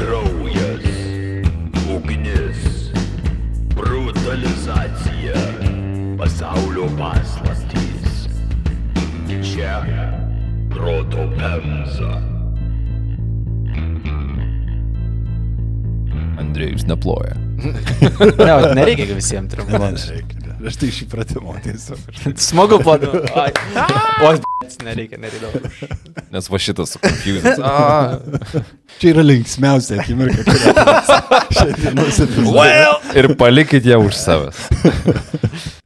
Kraujas, ugnis, brutalizacija, pasaulio paslaptys. Čia proto pemza. Andrėjus neploja. Ne, nereikia visiems reikia. Aš tai šį pratimą tiesiog. Smagu padu. Oi, b***ts, nereikia, nereikia. Nes va šitas confused. A, Čia yra linksmiausia akimirka, epizode. ir palikit ją už savęs.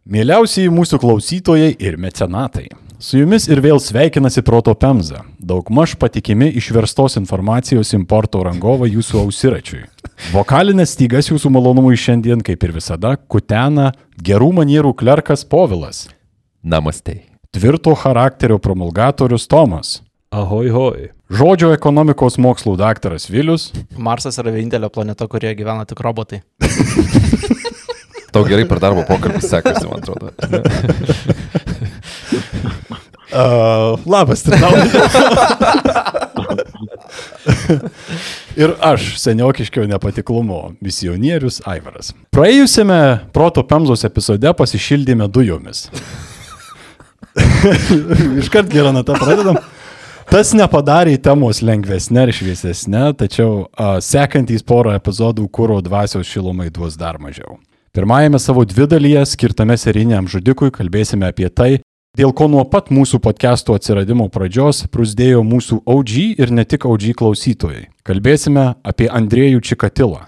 Mieliausiai mūsų klausytojai ir mecenatai. Su jumis ir vėl sveikinasi Proto Pemza, daugmaž patikimi išverstos informacijos importo rangovai jūsų ausiračiui. Vokalinės stygas jūsų malonumui šiandien, kaip ir visada, kutena gerų manierų klerkas Povilas, Namastei. Tvirto charakterio promulgatorius Tomas, Ahoj, hoj. žodžio ekonomikos mokslų daktaras Vilius Marsas yra vienintelė planeta, kurioje gyvena tik robotai. Tau gerai per darbo pokalbį sekasi, man atrodo. Uh, labas, Trinau. Ir aš, seniokiškio nepatiklumo misionierius Aivaras. Praėjusiame Proto Pemzos epizode pasišildėme dujomis. Iškart gerą natą pradedam. Tas nepadarė temos lengvesnė ir šviesesnė, tačiau a, sekantys porą epizodų kūro dvasios šilumai duos dar mažiau. Pirmajame savo dvi dalyje skirtame seriniam žudikui kalbėsime apie tai, dėl ko nuo pat mūsų podcastų atsiradimo pradžios prusdėjo mūsų OG ir ne tik OG klausytojai. Kalbėsime apie Andrėjų Čikatilą,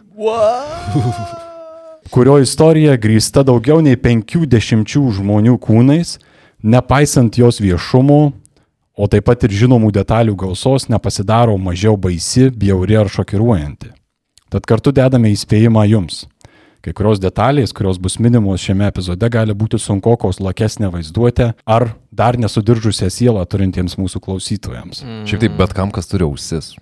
kurio istorija grįsta daugiau nei 50 žmonių kūnais, nepaisant jos viešumo, o taip pat ir žinomų detalių gausos nepasidaro mažiau baisi, bjauri ar šokiruojanti. Tad kartu dedame įspėjimą jums. Kai kurios detalės, kurios bus minimos šiame epizode, gali būti sunkokos lakesnė vaizduotė ar dar nesudiržusią sielą turintiems mūsų klausytojams. Šiaip taip, bet kam, kas turi ausis.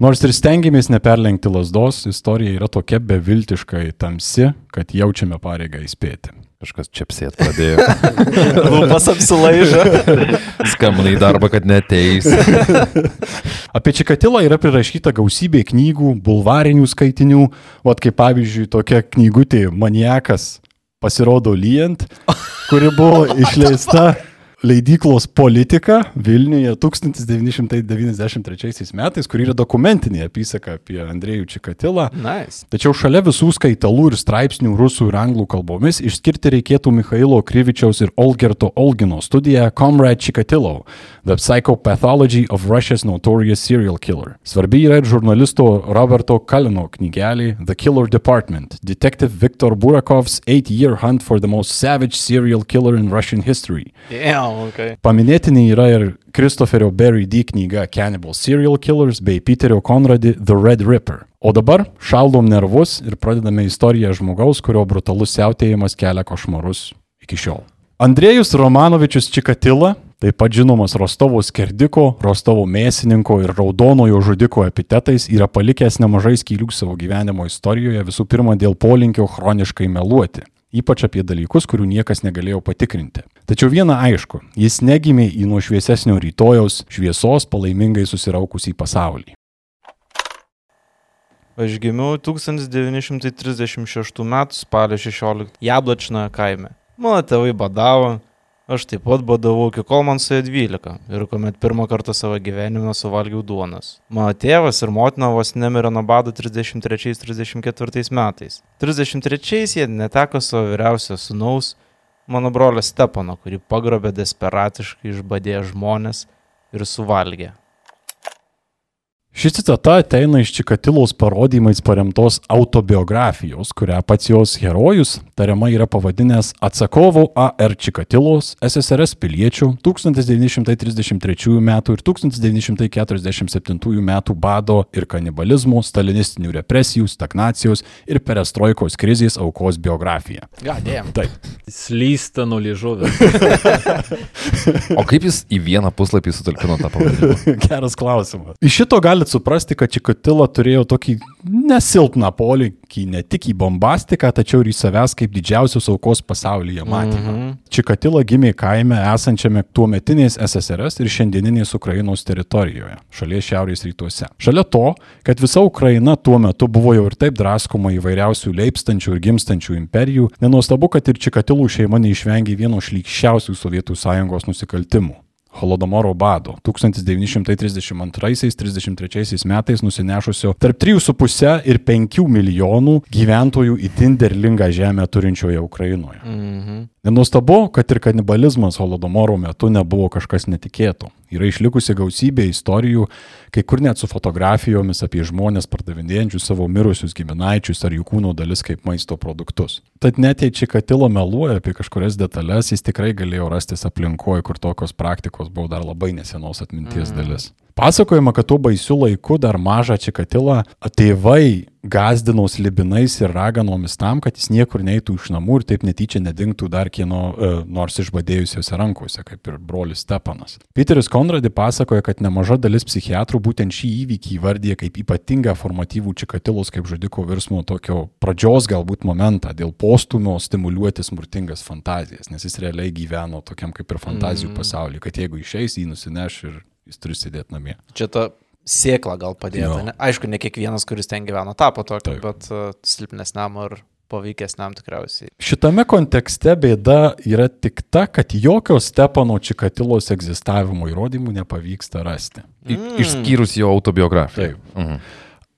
Nors ir stengiamės neperlenkti lasdos, istorija yra tokia beviltiškai tamsi, kad jaučiame pareigą įspėti. Kažkas čia psėt pradėjo. Lūpas apsilaižo. Skambina į darbą, kad neteis. Apie Čikatilą yra prirašyta gausybė knygų, bulvarinių skaitinių, o kaip pavyzdžiui tokia knygutė Maniakas pasirodo lyjant, kuri buvo išleista leidyklos politika Vilniuje 1993 metais, kur yra dokumentinė apysaka apie Andrėjų Čikatilą. Nice. Tačiau šalia visų skaitalų ir straipsnių rusų ir anglų kalbomis išskirti reikėtų Mikhailo Kryvičiaus ir Olgerto Olgino studiją Comrade Chikatilo – The Psychopathology of Russia's Notorious Serial Killer. Svarbi yra ir žurnalisto Roberto Kalino knygelė The Killer Department – Detective Viktor Burakov's Eight-Year Hunt for the Most Savage Serial Killer in Russian History. Yeah, okay. Paminėtini yra ir Christopherio Barry D knyga Cannibal Serial Killers bei Peterio Conradi The Red Ripper. O dabar šaldom nervus ir pradedame istoriją žmogaus, kurio brutalus siautėjimas kelia košmarus iki šiol. Andrėjus Romanovičius Čikatila, taip pat žinomas Rostovo skerdiko, Rostovo mėsininko ir raudonojo žudiko epitetais, yra palikęs nemažai skylių savo gyvenimo istorijoje, visų pirma dėl polinkio chroniškai meluoti ypač apie dalykus, kurių niekas negalėjo patikrinti. Tačiau viena aišku, jis negimė į nuo šviesesnio rytojaus šviesos palaimingai susiraukusį pasaulį. Aš gimiau 1936 m. spalio 16 Jablačinoje kaime. Mano tėvai badavo, aš taip pat badavau iki kol man suėjo 12 ir kuomet pirmą kartą savo gyvenime suvalgiau duonas. Mano tėvas ir motina vos nemirė nuo bado 33-34 metais. 33 jie neteko savo vyriausio sunaus, mano brolio Stepano, kurį pagrobė desperatiškai išbadėję žmonės ir suvalgė. Ši citata ateina iš Čikatilos parodymais paremtos autobiografijos, kurią pats jos herojus tariamai yra pavadinęs atsakovo A.R. Čikatilos SSRS piliečių 1933 m. ir 1947 m. bado ir kanibalizmo, stalinistinių represijų, stagnacijos ir perestroikos krizės aukos biografija. Gadėjom. Taip. Slysta nuo liežuvio. O kaip jis į vieną puslapį sutalpino tą pavadinimą? Geras klausimas. Iš šito gali galit suprasti, kad Čikatila turėjo tokį nesilpną polinkį ne tik į bombastiką, tačiau ir į savęs kaip didžiausios aukos pasaulyje matymą. Mm -hmm. Čikatila gimė kaime esančiame tuo metinės SSRS ir šiandieninės Ukrainos teritorijoje, šalies šiaurės rytuose. Šalia to, kad visa Ukraina tuo metu buvo jau ir taip draskoma įvairiausių leipstančių ir gimstančių imperijų, nenuostabu, kad ir Čikatilų šeima neišvengė vieno šlykščiausių Sovietų sąjungos nusikaltimų. Holodomoro bado 1932-33 metais nusinešusio tarp 3,5 ir 5 milijonų gyventojų įtin derlingą žemę turinčioje Ukrainoje. Mhm. Nenustabu, kad ir kanibalizmas Holodomoro metu nebuvo kažkas netikėto. Yra išlikusi gausybė istorijų, kai kur net su fotografijomis apie žmonės pardavinėjančius savo mirusius giminaičius ar jų kūno dalis kaip maisto produktus. Tad net jei Čikatilo meluoja apie kažkurias detalės, jis tikrai galėjo rastis aplinkoje, kur tokios praktikos buvo dar labai nesenos atminties mm. dalis. Pasakojama, kad tuo baisiu laiku dar mažą Čikatilą tėvai gazdino slibinais ir raganomis tam, kad jis niekur neįtų iš namų ir taip netyčia nedingtų dar kieno e, nors išbadėjusiuose rankose, kaip ir brolis Stepanas. Peteris Konradi pasakoja, kad nemaža dalis psichiatrų būtent šį įvykį įvardė kaip ypatingą formatyvų Čikatilos kaip žudiko virsmo tokio pradžios galbūt momentą dėl postumio stimuliuoti smurtingas fantazijas, nes jis realiai gyveno tokiam kaip ir fantazijų mm. pasaulyje, kad jeigu išeis, jį nusineš ir jis turi sėdėti namie. Čia ta sėkla gal padėta. Jo. Ne? Aišku, ne kiekvienas, kuris ten gyveno, tapo tokiu, bet uh, silpnesniam ar paveikesniam tikriausiai. Šitame kontekste bėda yra tik ta, kad jokio Stepano Čikatilos egzistavimo įrodymų nepavyksta rasti. I- Išskyrus jo autobiografiją. Taip. Mhm.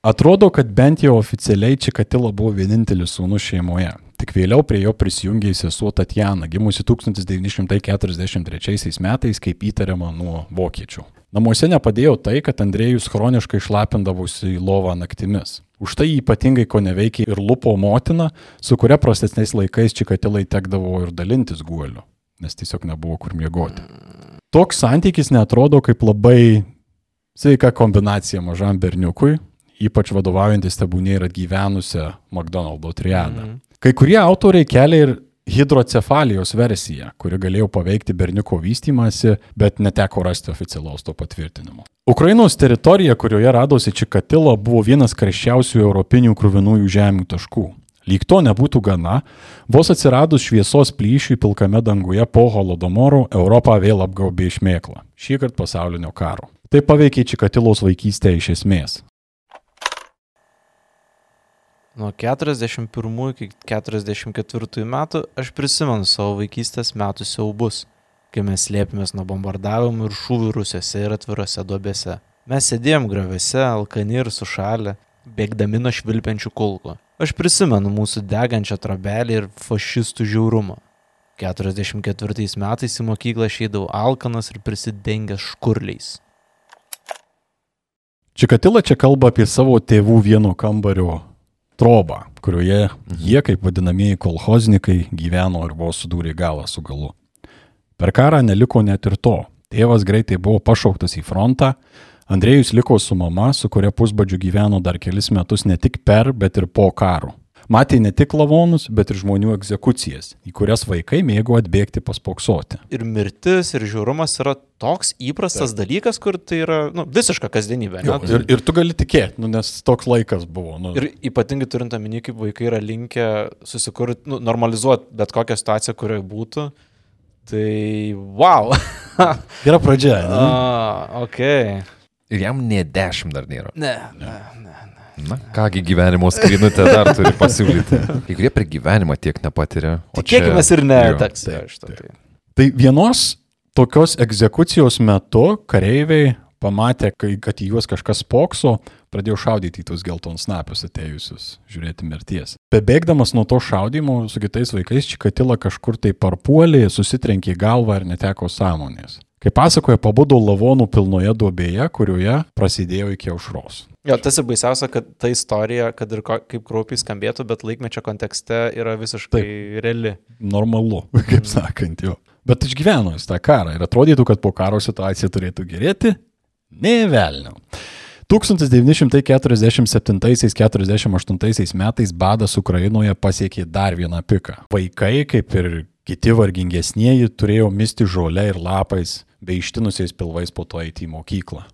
Atrodo, kad bent jau oficialiai Čikatila buvo vienintelis sūnus šeimoje. Tik vėliau prie jo prisijungė sesuo Tatjana, gimusi 1943 metais, kaip įtariama nuo vokiečių. Namuose nepadėjo tai, kad Andrėjus chroniškai šlapindavosi į lovą naktimis. Už tai ypatingai ko neveikia ir lupo motina, su kuria prastesniais laikais Čikatilai tekdavo ir dalintis guoliu, nes tiesiog nebuvo kur miegoti. Toks santykis netrodo kaip labai sveika kombinacija mažam berniukui, ypač vadovaujantis tebūnė ir atgyvenusią McDonald's triadą. Mhm. Kai kurie autoriai kelia ir hidrocefalijos versiją, kuri galėjo paveikti berniuko vystimąsi, bet neteko rasti oficialaus to patvirtinimo. Ukrainos teritorija, kurioje radosi Čikatilo, buvo vienas karščiausių europinių krūvinųjų žemių taškų. Lyg to nebūtų gana, vos atsiradus šviesos plyšiui pilkame danguje po Holodomoro, Europą vėl apgaubė išmėkla. Šį kartą pasaulinio karo. Tai paveikė Čikatilos vaikystę iš esmės. Nuo 41 iki 44 metų aš prisimenu savo vaikystės metų siaubus, kai mes slėpėmės nuo bombardavimų ir šūvių rusiuose ir atvirose duobėse. Mes sėdėjom graviuose, alkani ir sušalę, bėgdami nuo švilpiančių kulkų. Aš prisimenu mūsų degančią trabelį ir fašistų žiaurumą. 44 metais į mokyklą šeidavau alkanas ir prisidengęs škurliais. Čikatila čia kalba apie savo tėvų vieno kambario trobą, kurioje jie, kaip vadinamieji kolhoznikai, gyveno ir vos sudūrė galą su galu. Per karą neliko net ir to. Tėvas greitai buvo pašauktas į frontą, Andrėjus liko su mama, su kuria pusbadžiu gyveno dar kelis metus ne tik per, bet ir po karo. Matė ne tik lavonus, bet ir žmonių egzekucijas, į kurias vaikai mėgo atbėgti paspoksoti. Ir mirtis, ir žiaurumas yra toks įprastas dalykas, kur tai yra nu, visiška kasdienybė. ne? Tai- Ir, ir tu gali tikėti, nu, nes toks laikas buvo. Nu, Ir ypatingai turint omeny, kaip vaikai yra linkę susikurti, nu, normalizuoti bet kokią situaciją, kurioje būtų. Tai wow. Gera pradžia. Ne? A, ok. Ir jam ne dešimt dar nėra. Ne, ne, ne. Na, kągi gyvenimo skrynutė dar turi pasiūlyti. Kai kurie per gyvenimą tiek nepatiria. Tikėkime ir ne. Jo. Teks, taip, šito, tai. Tai vienos tokios egzekucijos metu kareiviai pamatė, kad į juos kažkas spokso, pradėjo šaudyti į tuos geltonsnapius atėjusius, žiūrėti mirties. Bebėgdamas nuo to šaudimo su kitais vaikais, Čikatila kažkur tai parpuolė, susitrenkė į galvą ir neteko sąmonės. Kaip pasakoja, pabudo lavonų pilnoje duobėje, kurioje prasidėjo iki aušros. Jo, tas ir baisiausia, kad ta istorija, kad ir ko, kaip kraupiai skambėtų, bet laikmečio kontekste yra visiškai Taip. reali. Normalu, kaip sakant, jo. Bet išgyveno jis tą karą ir atrodytų, kad po karo situacija turėtų gerėti. Ne velnio. 1947-48 metais badas Ukrainoje pasiekė dar vieną piką. Vaikai, kaip ir kiti vargingesnieji, turėjo misti žolę ir lapais bei ištinusiais pilvais po to eiti į mokyklą.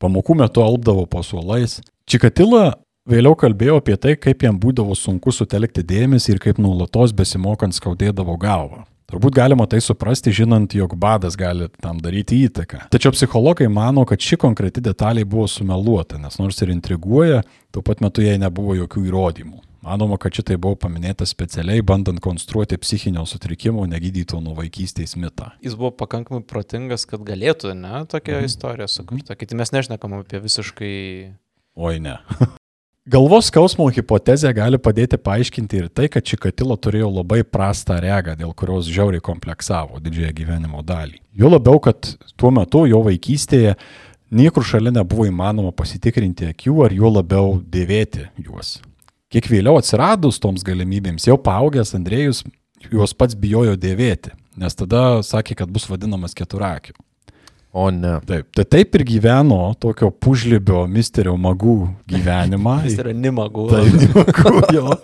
Pamokų metu alpdavo po suolais. Čikatila vėliau kalbėjo apie tai, kaip jam būdavo sunku sutelkti dėmesį ir kaip nuolatos besimokant skaudėdavo galvą. Turbūt galima tai suprasti, žinant, jog badas gali tam daryti įtaką. Tačiau psichologai mano, kad ši konkreti detalė buvo sumeluota, nes nors ir intriguoja, tuo pat metu jai nebuvo jokių įrodymų. Manoma, kad šitai buvo paminėta specialiai, bandant konstruoti psichinio sutrikimo negydyto nuo vaikystės mitą. Jis buvo pakankamai protingas, kad galėtų, ne, tokią mhm. istoriją sukurti. Kiti mes nešnekam apie visiškai... Oi ne. Galvos skausmo hipotezė gali padėti paaiškinti ir tai, kad Čikatilo turėjo labai prastą regą, dėl kurios žiauriai kompleksavo didžiąją gyvenimo dalį. Jo labiau, kad tuo metu jo vaikystėje niekur šalia nebuvo įmanoma pasitikrinti akių ar juo labiau dėvėti juos. Kiek vėliau atsiradus toms galimybėms, jau paaugęs Andrėjus juos pats bijojo dėvėti, nes tada sakė, kad bus vadinamas keturakiu. O ne. Taip, tai taip ir gyveno tokio pužlibio misterio magų gyvenimą. Jis yra nimagų. Taip, nimagų, jo.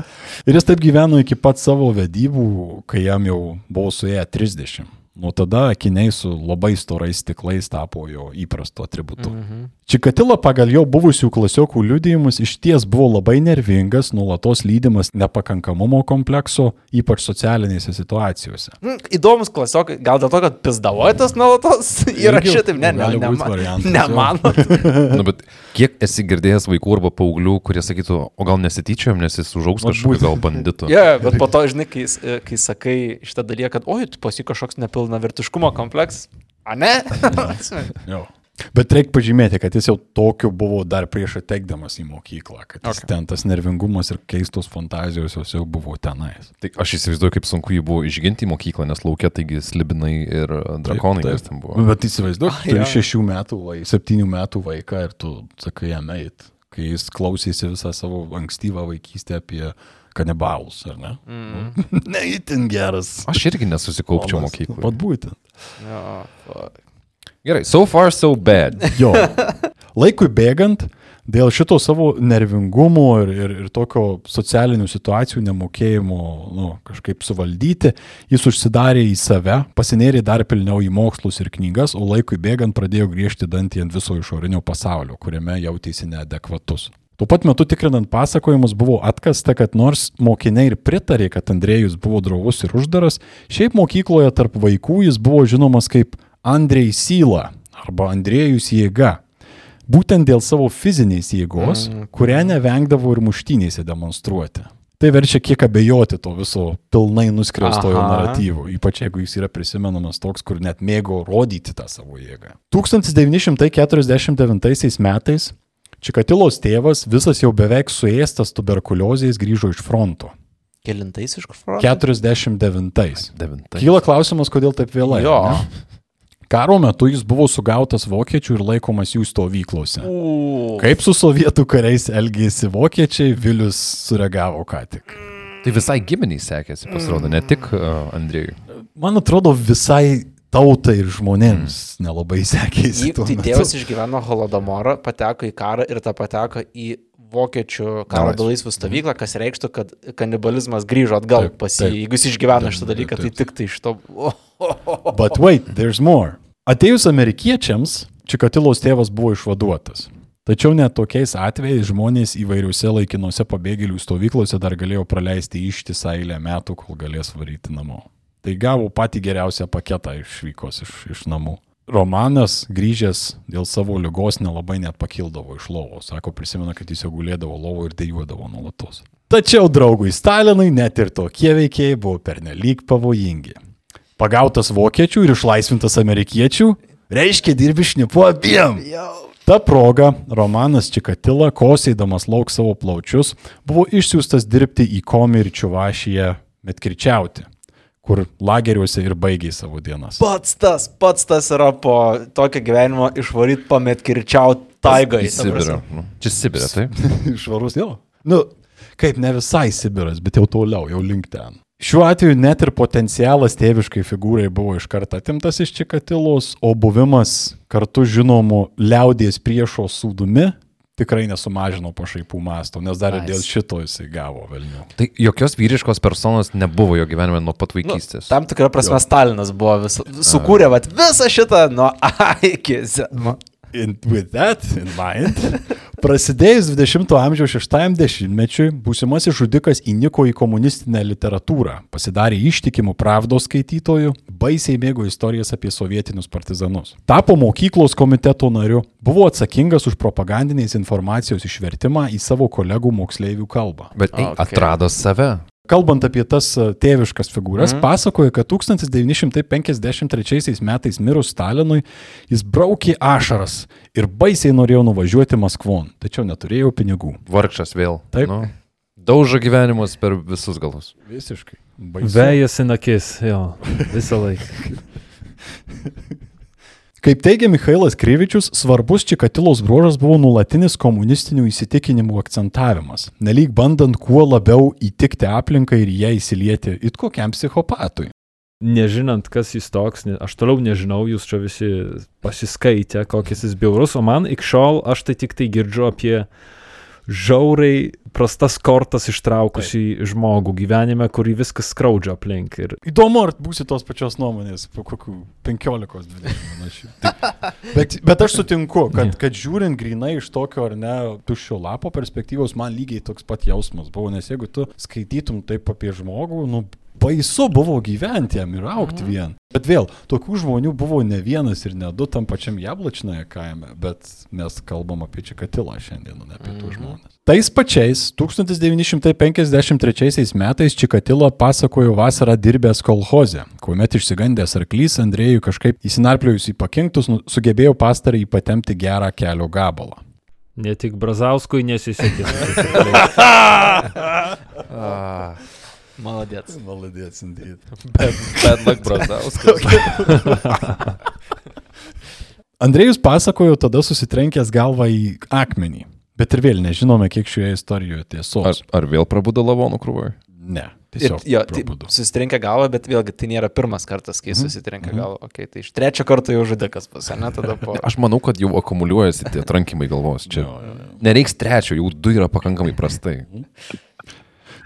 Ir jis taip gyveno iki pat savo vedybų, kai jam jau buvo suėję 30. Nuo tada akiniai su labai storais stiklais tapo jo įprasto atributu. Mm -hmm. Čikatilo pagal jo buvusių klasiokų liudijimus iš ties buvo labai nervingas, nuolatos lydimas nepakankamumo komplekso, ypač socialinėse situacijose. Mm, įdomus klasiokai, gal dėl to, kad pizdavojas nuolatos yra šitaip, ne, ne, ne, ne, ne mano. nu, bet kiek esi girdėjęs vaikų arba paauglių, kurie sakytų, o gal nesityčiam, nes jis užaugs kažkokiu gal banditu. Ne, yeah, bet po to, žinai, kai, kai sakai šitą dalyką, kad, oi, tu pasi kažkoks nepilnas pilnavertiškumo kompleks. A ne? jo. Bet reikia pažymėti, kad jis jau tokiu buvo dar prieš ateikdamas į mokyklą, kad okay. ten tas nervingumas ir keistos fantazijos jos jau buvo tenais. Tai aš įsivaizduoju, kaip sunku jį buvo išginti į mokyklą, nes laukia taigi slibinai ir drakonai taip, taip. ten buvo. Bet įsivaizduoju, tu turi šešių metų, vai, septynių metų vaiką ir tu sakai jam eit, kai jis klausėsi visą savo ankstyvą vaikystę apie kanibalus, ar ne? Mm. Neįtin geras. Aš irgi nesusikaupčiau mokykloje. Pat būtent. Ja, fuck. Gerai, so far so bad. Jo. Laikui bėgant, dėl šito savo nervingumo ir, ir, ir tokio socialinių situacijų nemokėjimo nu, kažkaip suvaldyti, jis užsidarė į save, pasinėrė dar pilniau į mokslus ir knygas, o laikui bėgant pradėjo griežti dantį ant viso išorinio pasaulio, kuriame jautėsi neadekvatus. Tuo pat metu tikrinant pasakojimus buvo atkasta, kad nors mokiniai ir pritarė, kad Andrėjus buvo drovus ir uždaras, šiaip mokykloje tarp vaikų jis buvo žinomas kaip Andrei Syla arba Andrėjus jėga. Būtent dėl savo fizinės jėgos, mm. kurią nevengdavo ir muštynėse demonstruoti. Tai verčia kiek abejoti to viso pilnai nuskriaustojo naratyvo, ypač jeigu jis yra prisimenamas toks, kur net mėgo rodyti tą savo jėgą. 1949 metais Čikatilos tėvas, visas jau beveik suėstas tuberkuliozės, grįžo iš fronto. Kelintais iš fronto? 49. Kyla klausimas, kodėl taip vėlai. Jo. Ne? Karo metu jis buvo sugautas vokiečių ir laikomas jų stovyklose. U. Kaip su sovietų kariais elgėsi vokiečiai, Vilius sureagavo ką tik. Tai visai giminiai sekėsi, pasirodo, ne tik uh, Andrėjui. Man atrodo, visai tautai ir žmonėms mm. nelabai sekėsi. Jį, tai tėvas išgyveno holodomorą, pateko į karą ir tą pateko į vokiečių karo belaisvių stovyklą, kas reikštų, kad kanibalizmas grįžo atgal taip, pas jį. Jeigu jis išgyveno šitą dalyką, tai tik tai iš to... But wait, there's more. Atėjus amerikiečiams, Čikatilos tėvas buvo išvaduotas. Tačiau net tokiais atvejais žmonės įvairiuose laikinuose pabėgėlių stovyklose dar galėjo praleisti ištisą eilę metų, kol galės varyti namo. Tai gavo patį geriausią paketą išvykos iš, iš namų. Romanas grįžęs dėl savo lygos nelabai net pakildavo iš lovos. Sako, prisimena, kad jis jau gulėdavo lovo ir dėjuodavo nuolatos. Tačiau draugui Stalinui net ir tokie veikėjai buvo pernelyg pavojingi. Pagautas vokiečių ir išlaisvintas amerikiečių, reiškia dirbi šnipu abiem. Ta proga Romanas Čikatila, kosėdamas lauk savo plaučius, buvo išsiųstas dirbti į Komį ir Čiuvašiją metkirčiauti kur lageriuose ir baigiai savo dienas. Pats tas, pats tas yra po tokio gyvenimo išvaryti pamet kirčiauti taigai. Sibirą. Nu, čia Sibirė, taip? Išvarus jau. Nu, kaip ne visai Sibiras, bet jau toliau, jau link ten. Šiuo atveju net ir potencialas tėviškai figūrai buvo iš karto atimtas iš Čikatilos, o buvimas kartu žinomu liaudės priešo sūdumi tikrai nesumažino pašaipų masto, nes dar ir dėl šito jisai gavo velnių. Tai jokios vyriškos personos nebuvo jo gyvenime nuo pat nu, vaikystės. Nu, tam tikrą prasme jo. Stalinas buvo vis, sukūrė vat, visą šitą nuo A iki Z. in, with that in mind, prasidėjus 20-ojo amžiaus 6-ajam dešimtmečiui, būsimasis žudikas įniko į komunistinę literatūrą, pasidarė ištikimų pravdos skaitytojų, baisiai mėgo istorijas apie sovietinius partizanus. Tapo mokyklos komiteto nariu, buvo atsakingas už propagandinės informacijos išvertimą į savo kolegų moksleivių kalbą. Bet Okay. atrado save. Kalbant apie tas a, tėviškas figūras, mm. pasakoja, kad 1953 metais mirus Stalinui jis braukė ašaras ir baisiai norėjo nuvažiuoti Maskvon, tačiau neturėjo pinigų. Vargšas vėl. Taip. Nu, daužo gyvenimus per visus galus. Visiškai. Baisu. Vėjas į akis, jo, visą laiką. Kaip teigia Mikhailas Kryvičius, svarbus Čikatilos bruožas buvo nulatinis komunistinių įsitikinimų akcentavimas, nelyg bandant kuo labiau įtikti aplinkai ir ją įsilieti it kokiam psichopatui. Nežinant, kas jis toks, aš toliau nežinau, jūs čia visi pasiskaitę, kokias jis biurus, o man iki šiol aš tai tik tai girdžiu apie žiauriai prastas kortas ištraukusi žmogų gyvenime, kurį viskas skaudžia aplink. Ir Įdomu, ar būsi tos pačios nuomonės po kokių 15-20 minučių. Bet, bet aš sutinku, kad, kad žiūrint grinai iš tokio ar ne tuščio lapo perspektyvos, man lygiai toks pat jausmas buvo, nes jeigu tu skaitytum taip apie žmogų, nu baisu buvo gyventi jam ir aukti vien. Bet vėl, tokių žmonių buvo ne vienas ir ne du tam pačiam Jablačinoje kaime, bet mes kalbam apie Čikatilą šiandien, ne apie tų žmonės. Tais pačiais 1953 metais Čikatilo pasakojo vasarą dirbęs kolhoze, kuomet išsigandęs arklys Andrėjui kažkaip įsinarpliojus į pakinktus nu- sugebėjo pastarį patemti gerą kelio gabalą. ne tik Brazauskui nesisekė. Maladėts. Maladėts, indeed. Bad luck, Brazauskas. Andrėjus pasakojo tada susitrenkęs galvą į akmenį. Bet ir vėl nežinome, kiek šioje istorijoje Ar, tiesos. ar vėl prabudo lavonų krūvoje? Ne, Ir, tiesiog. jo, tai, prabudo. susitrenkia galvą, bet vėlgi tai nėra pirmas kartas, kai susitrenkia galvą. Okay, tai iš trečio karto jau žudikas pas, ne tada po... Aš manau, kad jau akumuliuojasi tie trankimai galvos. Čia nereiks trečio, jau du yra pakankamai prastai.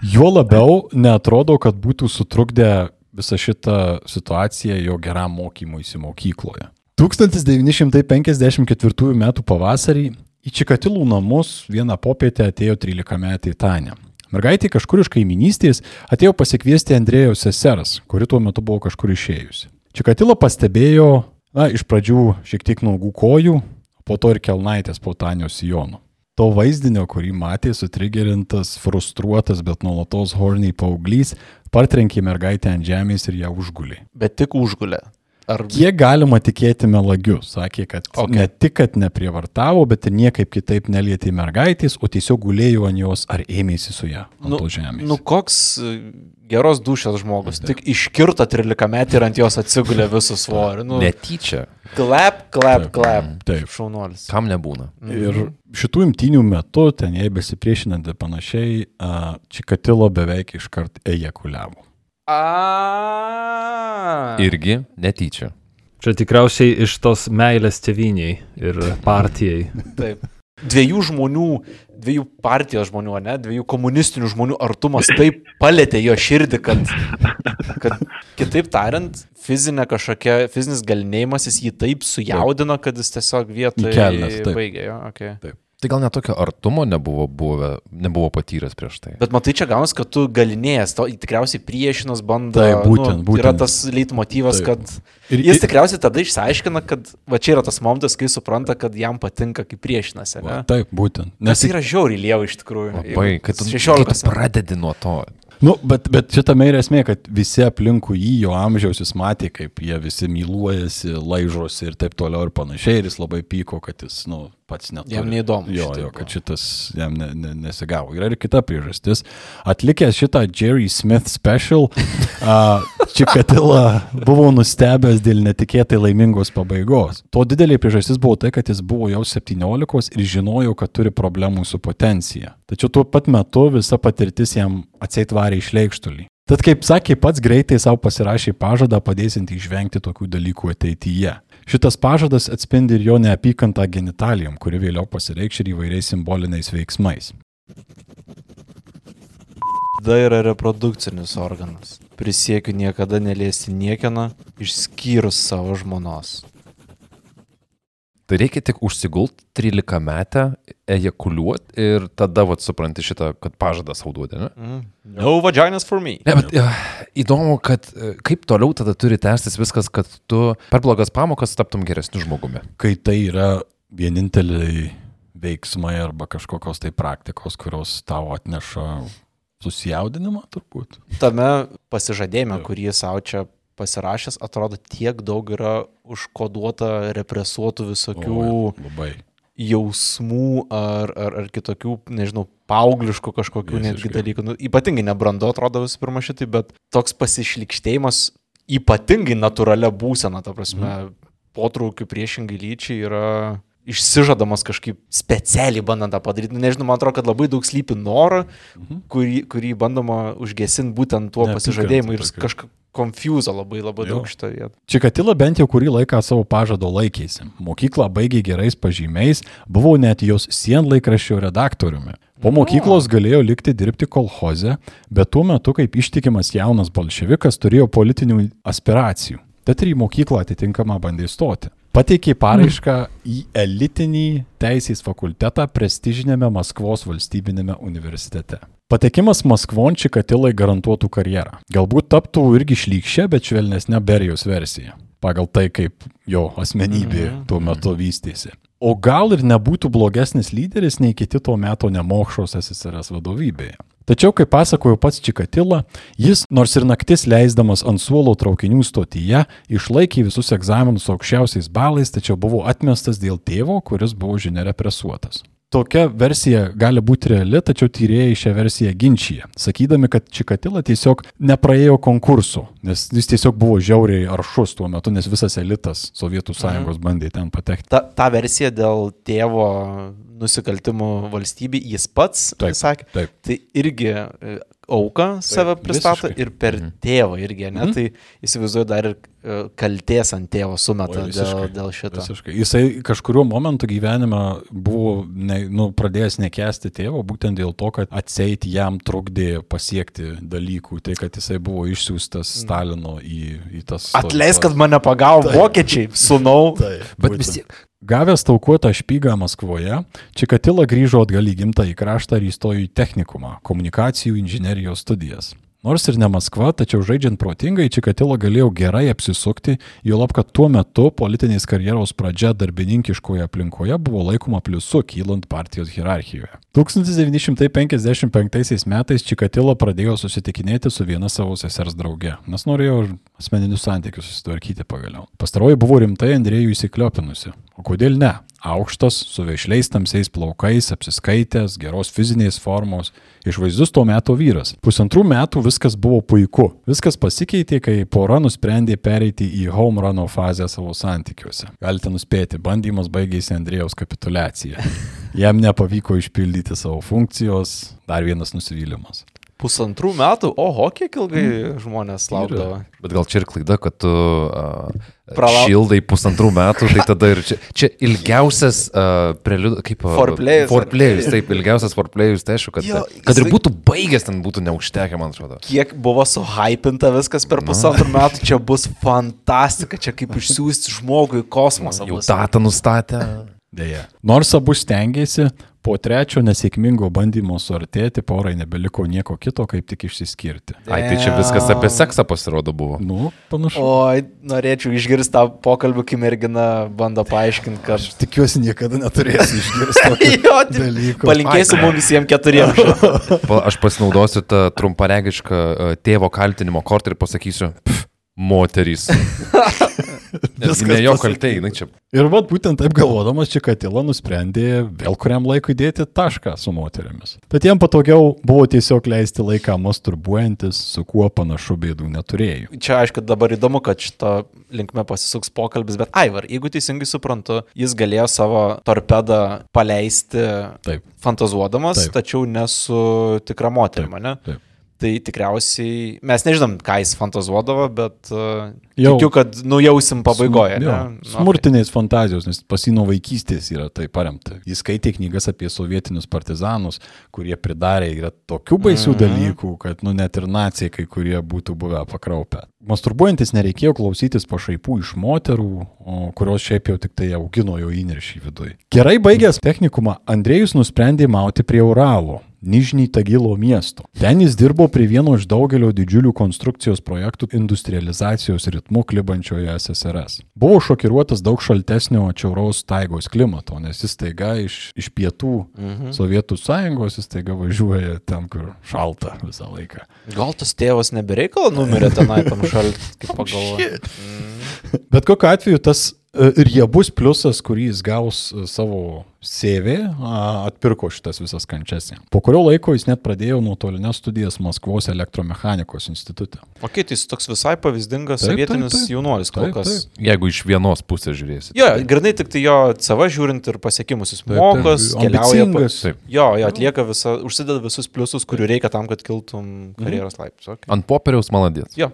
Juo labiau netrodo, kad būtų sutrukdę visą šitą situaciją jo geram mokymuisi mokykloje. 1954 m. pavasarį į Čikatilų namus vieną popietę atėjo 13 metį Tanė. Mergaitė kažkur iš kaiminystės atėjo pasikviesti Andrėjaus seseras, kuri tuo metu buvo kažkur išėjusi. Čikatilo pastebėjo, na, iš pradžių šiek tiek naugų kojų, po to ir kelnaitės po Tanijos sijonu. To vaizdinio, kurį matė sutrigerintas, frustruotas, bet nuolatos horniai paauglys, partrenkė mergaitę ant žemės ir ją užgulė. Bet tik užgulė. Ar Kiek galima tikėti melagiu? Sakė, kad Ok. okay. ne tik, kad neprievartavo, bet ir niekaip kitaip nelietė mergaitės, o tiesiog gulėjo ant jos ar ėmėsi su ją ant Nu, nu, žemės. Nu, koks e, geros dušės žmogus. Tik iškirto 13 metį ir ant jos atsigulė visų svorį. Nu, Netyčia. klap, klap, Taip, klap. taip. Šaunuolis. Kam nebūna? Ir šitų imtynių metu, ten jai besipriešinant ir panašiai, a, Čikatilo beveik iškart ejakuliavo. A. Irgi netyčia. Čia tikriausiai iš tos meilės tėviniai ir partijai. Taip. Dviejų žmonių, dviejų partijos žmonių, ne, dviejų komunistinių žmonių artumas taip palėtė jo širdį, kad, kad kitaip tariant, fizinė kažkokia, fizinis galinėjimasis jį taip sujaudino, kad jis tiesiog vietoje taip. baigė jo. Okay. Tai gal net tokio artumo nebuvo, buvę, nebuvo patyręs prieš tai. Bet matai, čia gaunas, kad tu galinėjęs, to tikriausiai priešinas bando. Taip, būtent, nu, Yra būtent. tas leitmotyvas, Taip. kad Ir, jis tikriausiai tada išsiaiškina, kad va čia yra tas momentas, kai supranta, kad jam patinka, kaip priešinasi. Va, taip, būtent. Nes Nes tai yra žiauriai lieva iš tikrųjų. Labai, kai tu, kai 16 tu pradedi nuo to. Nu, bet, bet šitame ir esmė, kad visi aplinkui jį, jo amžiaus, jis matė, kaip jie visi myluojasi, laižosi ir taip toliau ir panašiai. Ir jis labai pyko, kad jis, nu, pats neturi. Jam neįdomu Jo, jo, kad šitas jam ne, ne, nesigavo. Yra ir kita priežastis. Atlikęs šitą Jerry Smith special, uh, Čikatila buvo nustebęs dėl netikėtai laimingos pabaigos. To didelė priežastis buvo tai, kad jis buvo jau 17 ir žinojo, kad turi problemų su potencija. Tačiau tuo pat metu visa patirtis jam atseit varė išleikštulį. Tad kaip sakė, pats greitai savo pasirašė pažadą padėsinti išvengti tokių dalykų ateityje. Šitas pažadas atspindi ir jo neapykantą genitalijom, kuri vėliau pasireikš ir įvairiais simboliniais veiksmais. Tada yra reprodukcinis organas. Prisiekiu niekada neliesti niekieno, išskyrus savo žmonos. Tai reikia tik užsigult 13 metę, ejakuliuoti ir tada, vat, supranti šitą, kad pažadą sauduoti, ne? Mm. No vaginas for me. Ne, bet uh, įdomu, kad uh, kaip toliau tada turi tęstis viskas, kad tu per blogas pamokas taptum geresniu žmogumi. Kai tai yra vieninteliai veiksmai arba kažkokios tai praktikos, kurios tau atneša susijaudinimą turbūt. Tame pasižadėjime, kurį savo čia pasirašęs, atrodo tiek daug yra užkoduota represuotų visokių Oi, jausmų ar, ar, ar kitokių, nežinau, paaugliškų kažkokių netgi Visiškai. dalykų. Nu, ypatingai nebrando atrodo visų pirma šitai, bet toks pasišlikštėjimas ypatingai natūralia būsena, ta prasme, mm. potraukių priešingai lyčiai yra išsižadamas kažkaip specialiai bandant tą padaryti. Nu, Nežinau, man atrodo, kad labai daug slypi norą, Mhm. kurį, kurį bandoma užgesinti būtent tuo Neapykanta pasižadėjimu ir kažkaip konfuzo labai labai Jo. daug šitą vietą. Čikatila bent jau kurį laiką savo pažado laikėsi. Mokyklą baigė gerais pažymiais, buvau net jos sienlaikraščio redaktoriumi. Po mokyklos galėjo likti dirbti kolhoze, bet tuo metu, kaip ištikimas jaunas bolševikas, turėjo politinių aspiracijų. Tad ir į mokyklą atitinkamą bandė stoti. Pateikė paraišką į elitinį teisės fakultetą prestižinėme Maskvos valstybinėme universitete. Patekimas Maskvon Čikatilai garantuotų karjerą. Galbūt taptų irgi šlykščia, bet švelnesnė Berijos versija. Pagal tai, kaip jo asmenybė tuo metu vystėsi. O gal ir nebūtų blogesnis lyderis nei kiti tuo metu nemokšos SSRS vadovybėje. Tačiau, kaip pasakojo pats Čikatila, jis, nors ir naktis leisdamas ant suolo traukinių stotyje, išlaikė visus egzaminus aukščiausiais balais, tačiau buvo atmestas dėl tėvo, kuris buvo žinia represuotas. Tokia versija gali būti reali, tačiau tyrėjai šią versiją ginčia, sakydami, kad Čikatila tiesiog nepraėjo konkurso, nes jis tiesiog buvo žiauriai aršus tuo metu, nes visas elitas Sovietų sąjungos bandė ten patekti. Ta, ta versija dėl tėvo nusikaltimų valstybei jis pats Taip, sakė, taip. tai irgi e, auką save pristato visiškai. ir per tėvą irgi, ne? Mhm. Tai įsivaizduoju dar ir e, kalties ant tėvo sumeta Oi, dėl, visiškai, dėl šito. Visiškai. Jisai kažkuriuo momentu gyvenime buvo ne, nu, pradėjęs nekesti tėvo, būtent dėl to, kad atseit jam trukdė pasiekti dalykų, tai kad jisai buvo išsiųstas Stalino į, į tas... Atleisk, kad mane pagavo vokiečiai, sunau. Bet vis tiek. Gavęs taukuotą špygą Maskvoje, Čikatila grįžo atgal į gimtąjį kraštą ir įstojo į technikumą - komunikacijų inžinerijos studijas. Nors ir ne Maskva, tačiau žaidžiant protingai, Čikatila galėjo gerai apsisukti, jo lab, kad tuo metu politinės karjeros pradžia darbininkiškoje aplinkoje buvo laikoma pliusu kylant partijos hierarchijoje. 1955 metais Čikatila pradėjo susitikinėti su viena savo sesers drauge, nes norėjo asmeninius santykius susitvarkyti pagaliau. Pastaroji buvo rimtai Andrėjų įsikliopinusi. O kodėl ne? Aukštas, su veišliais tamsiais plaukais, apsiskaitęs, geros fizinės formos, išvaizdus tuo metu vyras. Pusantrų metų viskas buvo puiku. Viskas pasikeitė, kai pora nusprendė pereiti į home runo fazę savo santykiuose. Galite nuspėti, bandymas baigėsi Andrėjaus kapitulacija. Jam nepavyko išpildyti savo funkcijos, dar vienas nusivylimas. Pusantrų metų, oho, kiek ilgai žmonės laukdavo. Bet gal čia ir klaida, kad tu uh, Pralau- šildai pusantrų metų, tai tada ir čia, čia ilgiausias uh, preliud, kaip... Uh, Foreplayus, ar- Foreplayus, taip, ilgiausias foreplayus, tai aišku, kad, Jo, kad ir jisai- būtų baigęs, ten būtų neužtekę, man atrodo. Kiek buvo suhypinta viskas per pusantrų metų, čia bus fantastika, čia kaip išsiųsti žmogų į kosmosą. Jau datą nustatę. Deja. Nors abu stengiasi, po trečio nesėkmingo bandymo suartėti porai nebeliko nieko kito, kaip tik išsiskirti. Ai, tai čia viskas apie seksą pasirodo buvo. Nu, panašu. Oi, norėčiau išgirsti tą pokalbį, kai mergina bando paaiškinti, kad... Aš tikiuosi niekada neturėsiu išgirsti Jo, tik dalyko. Palinkėsiu mums visiems keturiems. Aš pasinaudosiu tą trumparegišką uh, tėvo kaltinimo kortą ir pasakysiu, pff, moterys. Ne jo kaltė, jinai čia. Ir vad būtent taip galvodamas, Čikatila nusprendė vėl kuriam laikui dėti tašką su moteriamis. Bet jam patogiau buvo tiesiog leisti laiką masturbuojantis, su kuo panašu bėdų neturėjo. Čia aišku, dabar įdomu, kad šito linkme pasisuks pokalbis, bet Aivar, jeigu teisingai suprantu, jis galėjo savo torpedą paleisti Taip. fantazuodamas, Taip. tačiau ne su tikra moterimi, ne? Taip. Tai tikriausiai mes nežinom, ką jis fantazuodavo, bet uh, Jau. tikiu, kad nujausim pabaigoje. Jo, ne? Nu, Smurtinės fantazijos, nes pasino vaikystės yra tai paremta. Jis skaitė knygas apie sovietinius partizanus, kurie pridarė yra tokių baisių Mhm. dalykų, kad nu net ir nacijai kai kurie būtų buvę pakraupę. Masturbuojantis nereikėjo klausytis pašaipų iš moterų, o kurios šiaip jau tik tai augino jo įniršį viduje. Gerai baigęs technikumą, Andrėjus nusprendė mauti prie Uralo. Nižnį Tagilo miesto. Ten jis dirbo prie vieno iš daugelio didžiulių konstrukcijos projektų industrializacijos ritmu klibančioje SSRS. Buvo šokiruotas daug šaltesnio atšiauraus taigos klimato, nes jis taiga iš, iš pietų mhm. Sovietų sąjungos, jis taiga važiuoja ten, kur šalta visą laiką. Gal tas tėvas nebereikalo numirė tenai tam šaltį, kaip pagalvoju. Bet kokiu atveju tas riebus pliusas, kurį jis gaus e, savo CV, atpirko šitas visas kančias. Po kurio laiko jis net pradėjo nuotolinės studijas Maskvos elektromechanikos institute. O kitai jis toks visai pavyzdingas Taip, taip, sovietinis taip. jaunuolis kol Taip, kas. taip. Jeigu iš vienos pusės žiūrėsit. Jo, grinai tik tai jo savo žiūrint ir pasiekimus jis Taip, taip, keliauja. Pa... Taip. Jo, jo, atlieka visą, užsideda visus pliusus, kurių reikia tam, kad kiltum karjeros laiptus. Okay. Ant popieriaus maladės. Jo.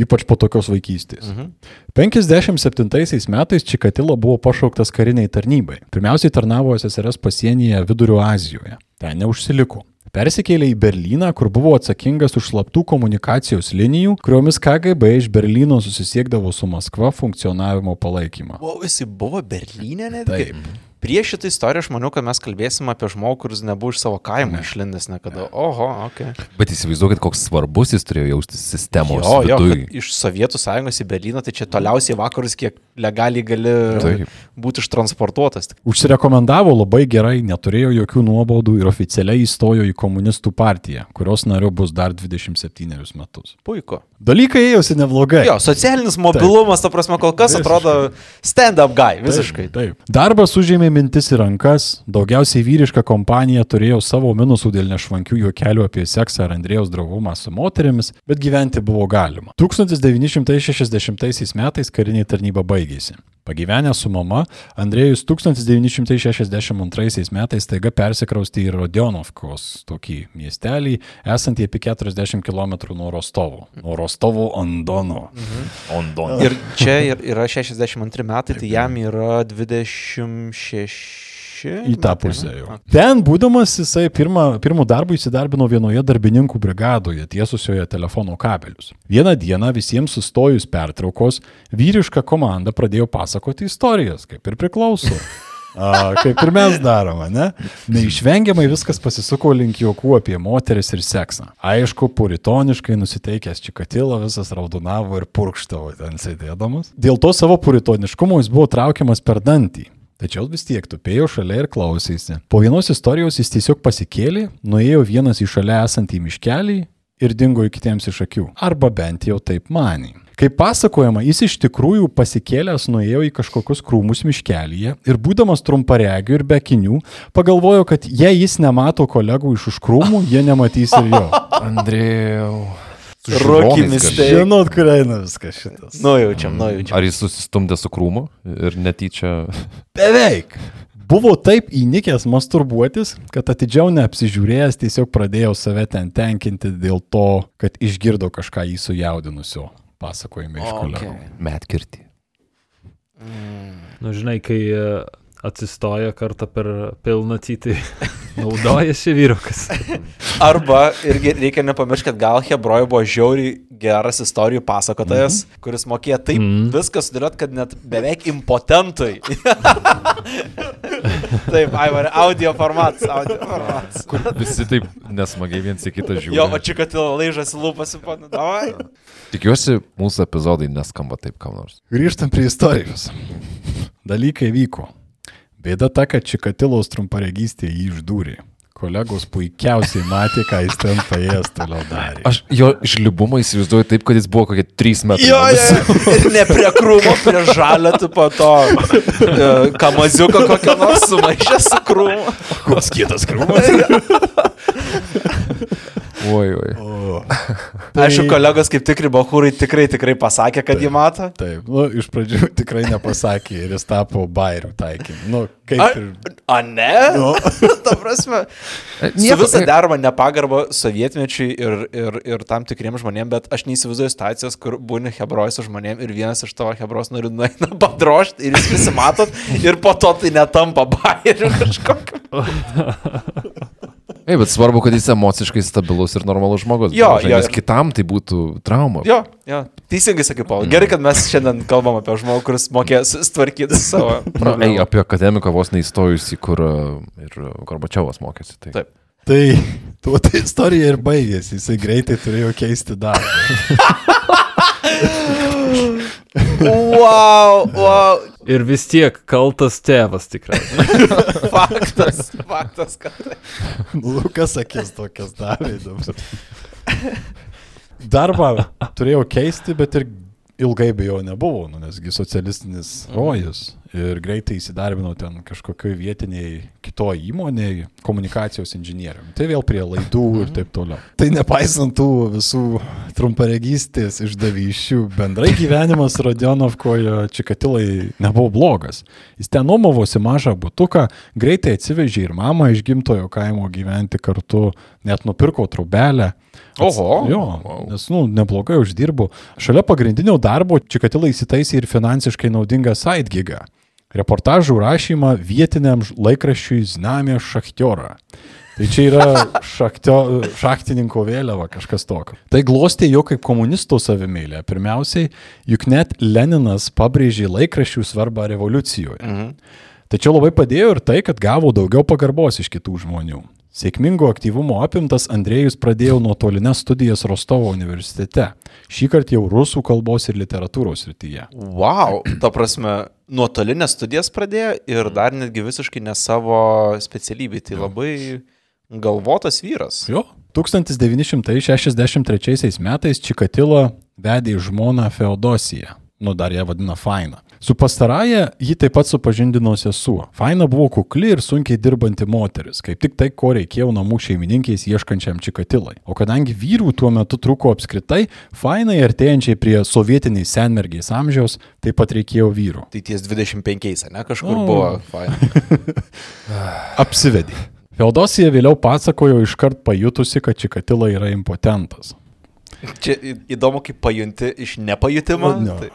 Ypač po tokios vaikystės. Mhm. 57 metais Čikatilo buvo pašauktas kariniai tarnybai. Pirmiausiai tarnavo SSRS pasienyje Vidurio Azijoje. Ten neužsiliko. Persikėlė į Berliną, kur buvo atsakingas už slaptų komunikacijos linijų, kuriomis KGB iš Berlyno susisiekdavo su Maskva funkcionavimo palaikymą. O jisai buvo Berlyne netgi. Taip. Prieš šitą istoriją aš maniau, kad mes kalbėsim apie žmogų, kuris nebuvo iš savo kaimo išlindęs niekada. Oho, ok. Bet įsivaizduokit, koks svarbus jis turėjo jaustis sistemos Jo, jo, kad iš Sovietų sąjungos į Berliną, tai čia toliausiai vakarus, kiek legaliai gali Taip. būti ištransportuotas. Užsirekomendavo labai gerai, neturėjo jokių nuobaudų ir oficialiai įstojo į komunistų partiją, kurios nariu bus dar 27 metus. Puiku. Dalykai ėjosi neblogai. Jo, socialinis mobilumas, ta prasme, kol kas Visiškai. atrodo stand-up guy, visiškai. Taip. Darbas užėmė mintis į rankas, daugiausiai vyriška kompanija turėjo savo minusų dėl nešvankių juokelių apie seksą ar Andrėjaus draugumą su moterimis, bet gyventi buvo galima. 1960 metais kariniai tarnyba baigėsi. Pagyvenęs su mama, Andrėjus 1962 metais taiga persikraustė į Rodionovkos, tokį miestelį, esantį apie 40 km nuo Rostovo. Nuo Rostovo ant Dono. Ondon. Ir čia yra 62 metai, tai jam yra 26. Į tą pusę jau. Ten būdamas jisai pirmą, pirmų darbų įsidarbino vienoje darbininkų brigadoje, tiesusioje telefono kabelius. Vieną dieną visiems sustojus pertraukos, vyriška komanda pradėjo pasakoti istorijas, kaip ir priklauso. A, kaip ir mes darome, ne? Neišvengiamai viskas pasisuko link juokų apie moteris ir seksą. Aišku, puritoniškai nusiteikęs Čikatilo visas raudonavo ir purkštavo ten sėdėdamas. Dėl to savo puritoniškumo jis buvo traukiamas per dantį. Tačiau vis tiek tupėjo šalia ir klausėsi. Po vienos istorijos jis tiesiog pasikėlė, nuėjo vienas į šalia esantį miškelį ir dingo į kitiems iš akių. Arba bent jau taip manė. Kaip pasakojama, jis iš tikrųjų pasikėlęs nuėjo į kažkokius krūmus miškelyje ir būdamas trumparegiu ir be akinių, pagalvojo, kad jei jis nemato kolegų iš už krūmų, jie nematys ir jo. Andrėjau. Žiūronais mistake. Žinot, kur eina viskas šitas. Nujaučiam, nujaučiam. Ar jis susistumdė su krūmu ir netyčia... Beveik. Buvo taip įnikęs masturbuotis, kad atidžiau neapsižiūrėjęs tiesiog pradėjau save ten tenkinti dėl to, kad išgirdo kažką jį sujaudinusio pasakojime iš kolegų. Okay. Metkirtį. Nu, žinai, kai e, atsistoja kartą per pilnatį, tai naudojasi vyrukas. Arba irgi reikia nepamiršti, kad gal Hebroje buvo žiauriai geras istorijų pasakotojas, mm -hmm. kuris mokėjo taip mm. -hmm. viską sudėliot, kad net beveik impotentui. taip, Aivarė, audio formatas, audio formatas. Visi taip nesmagiai viens į kitą žiūri. Jo, o čia kad laižas lūpas panu, davai. Tikiuosi, mūsų epizodai neskamba taip kam nors. Grįžtam prie istorijos. Dalykai vyko. Bėda ta, kad Čikatilos trumparegystė jį išdūrė. Kolegos puikiausiai matė, ką jis ten paėjęs toliau darė. Aš jo žlibumą įsivaizduoju taip, kad jis buvo kokie 3 metrai. Jo, jo, ir ne prie krūmo, prie žalio, tu po to e, kamaziuko kokio nors sumaišęs su krūmu. koks kietas krūmas. Oi, oi. O, Aišku, kolegos kaip tikri bahūrai tikrai tikrai pasakė, kad jį mato. Taip, nu, iš pradžių tikrai nepasakė ir jis tapo bairių taikiniu. Nu, kaip A, ir... a ne? Nu, Ta prasme. Su Nieko- visą deramą nepagarbą sovietmečiui ir, ir, ir tam tikriem žmonėm, bet aš neįsivaizduoju situacijos, kur būni hebrojas su žmonėm ir vienas iš tavo hebros nori nueina padrošti ir jūs visi matot ir po to tai netampa bairiu kažkokiu. Ei, bet svarbu, kad jis emociškai stabilus ir normalus žmogus. Jo, jo, Nes kitam tai būtų trauma. Jo, jo, teisingai sakai, Paul. Gerai, kad mes šiandien kalbam apie žmogų, kuris mokėjo susitvarkyti savo Nu, ei, apie akademiką vos neįstojusi, kur e, ir Gorbačiovas mokėsi. Tai. Taip. tai tuo ta istorija ir baigėsi. Jisai greitai turėjo keisti darbą. Wow, wow, Ir vis tiek kaltas tėvas tikrai. faktas, faktas, kad tai. Lukas akis tokias davė dabar. Darbą turėjau keisti, bet ir ilgai be jo nebuvo, nu, nesgi socialistinis rojus. Ir greitai įsidarbinau ten kažkokioj vietiniai kitoj įmonėje komunikacijos inžinieriumi. Tai vėl prie laidų ir taip toliau. Tai nepaisant tų visų trumparegystės išdavyščių, bendrai gyvenimas Rodionovkoje Čikatilai nebuvo blogas. Jis ten nuomavosi mažą butuką, greitai atsivežė ir mamą iš gimtojo kaimo gyventi kartu, net nupirko trubelę. Oho. Jo, nes, nu, neblogai uždirbu. Šalia pagrindinio darbo Čikatilai įsitaisė ir finansiškai naudingą side gigą. Reportažų rašymą vietiniam laikraščiui Znamė Šachtiorą. Tai čia yra šaktio, šachtininko vėliava, kažkas tokio. Tai glostė jo kaip komunisto savimėlė. Pirmiausiai, juk net Leninas pabrėžė laikraščių svarbą revoliucijoje. Mhm. Tačiau labai padėjo ir tai, kad gavo daugiau pagarbos iš kitų žmonių. Sėkmingo aktyvumo apimtas Andrėjus pradėjo nuotolinės studijas Rostovo universitete. Šį kartą jau rusų kalbos ir literatūros rytyje. Wow, ta prasme, nuotolinės studijas pradėjo ir dar netgi visiškai ne savo specialybė. Tai labai galvotas vyras. Jo. 1963 metais Čikatila vedė žmoną Feodosiją. Nu, dar ją vadina Faina. Su pastarąja ji taip pat supažindino sesuo. Faina buvo kukli ir sunkiai dirbanti moteris, kaip tik tai, ko reikėjo namų šeimininkiais ieškančiam Čikatilai. O kadangi vyrų tuo metu trūko apskritai, Fainai artėjančiai prie sovietiniais senmergiais amžiaus taip pat reikėjo vyrų. Tai ties 25, ne kažkur O. buvo. Fine. Apsivedė. Feodosija vėliau pasakojo iškart pajutusi, kad Čikatila yra impotentas. Čia įdomu, kaip pajunti iš nepajutimo. Ne. Tai,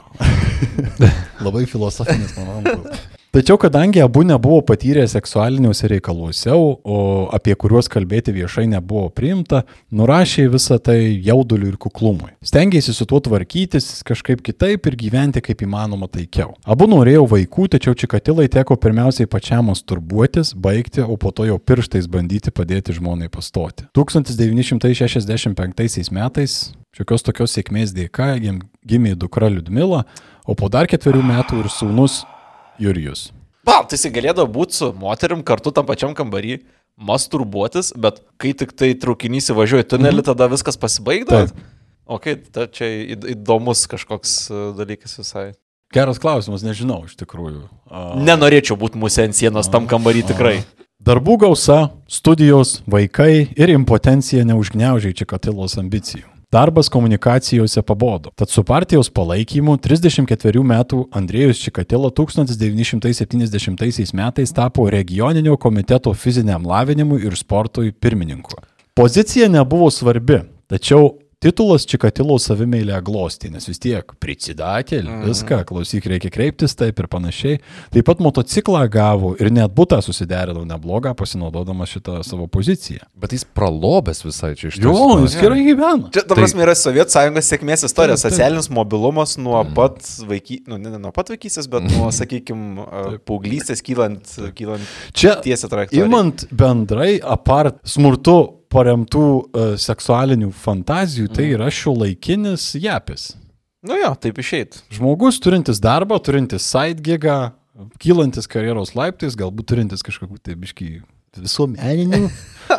Labai filosofinis momentas. Tačiau kadangi abu nebuvo patyrę seksualiniuose reikaluose, o apie kuriuos kalbėti viešai nebuvo priimta, nurašė visą tai jauduliu ir kuklumui. Stengėsi su tuo tvarkytis kažkaip kitaip ir gyventi kaip įmanoma taikiau. Abu norėjo vaikų, tačiau Čikatilai teko pirmiausiai pačiam masturbuotis, baigti, o po to jau pirštais bandyti padėti žmonai pastoti. 1965 metais šiokios tokios sėkmės dėka jam gimė dukra Liudmila, o po dar ketverių metų ir sūnus Jurijus. Val, tai jis galėdavo būti su moterim kartu tam pačiam kambarį, masturbuotis, bet kai tik tai traukinys įvažiuoja į tunelį, tada viskas pasibaigdavo. O kai ta čia įd- įdomus kažkoks e, dalykas visai. Geras klausimas, nežinau iš tikrųjų. A, Nenorėčiau būti mūsų ant sienos tam kambarį tikrai. Darbų gausa, studijos, vaikai ir impotencija neužgneužiai Čikatilos ambicijų. Darbas komunikacijose pabodo. Tad su partijos palaikymu 34 metų Andrėjus Čikatilo 1970 metais tapo regioninio komiteto fiziniam lavinimui ir sportui pirmininku. Pozicija nebuvo svarbi, tačiau titulas Čikatilo savimėlę glostė, nes vis tiek pricidatėlį, Mhm. viską, klausyk, reikia kreiptis taip ir panašiai. Taip pat motociklą gavo ir net būtą susiderino neblogą, pasinaudodamas šitą savo poziciją. Bet jis pralobęs visai čia iš Jo, tiesų. jis gerai gyvena. Čia, ta Tai- prasme, yra Sovietų sąjungos sėkmės istorija. Taip, taip. Socialinis mobilumas nuo pat, vaiky... nu, ne, ne nuo pat vaikystės, bet nuo, sakykime, paauglystės kylant, kylant Čia tiesią trajektoriją. Imant bendrai, apart smurtu paremtų uh, seksualinių fantazijų, tai yra šio laikinis japis. Nu jo, taip išeit. Žmogus turintis darbą, turintis side gigą, kylantis karjeros laiptais, galbūt turintis kažkokių tai biškai visuomeninių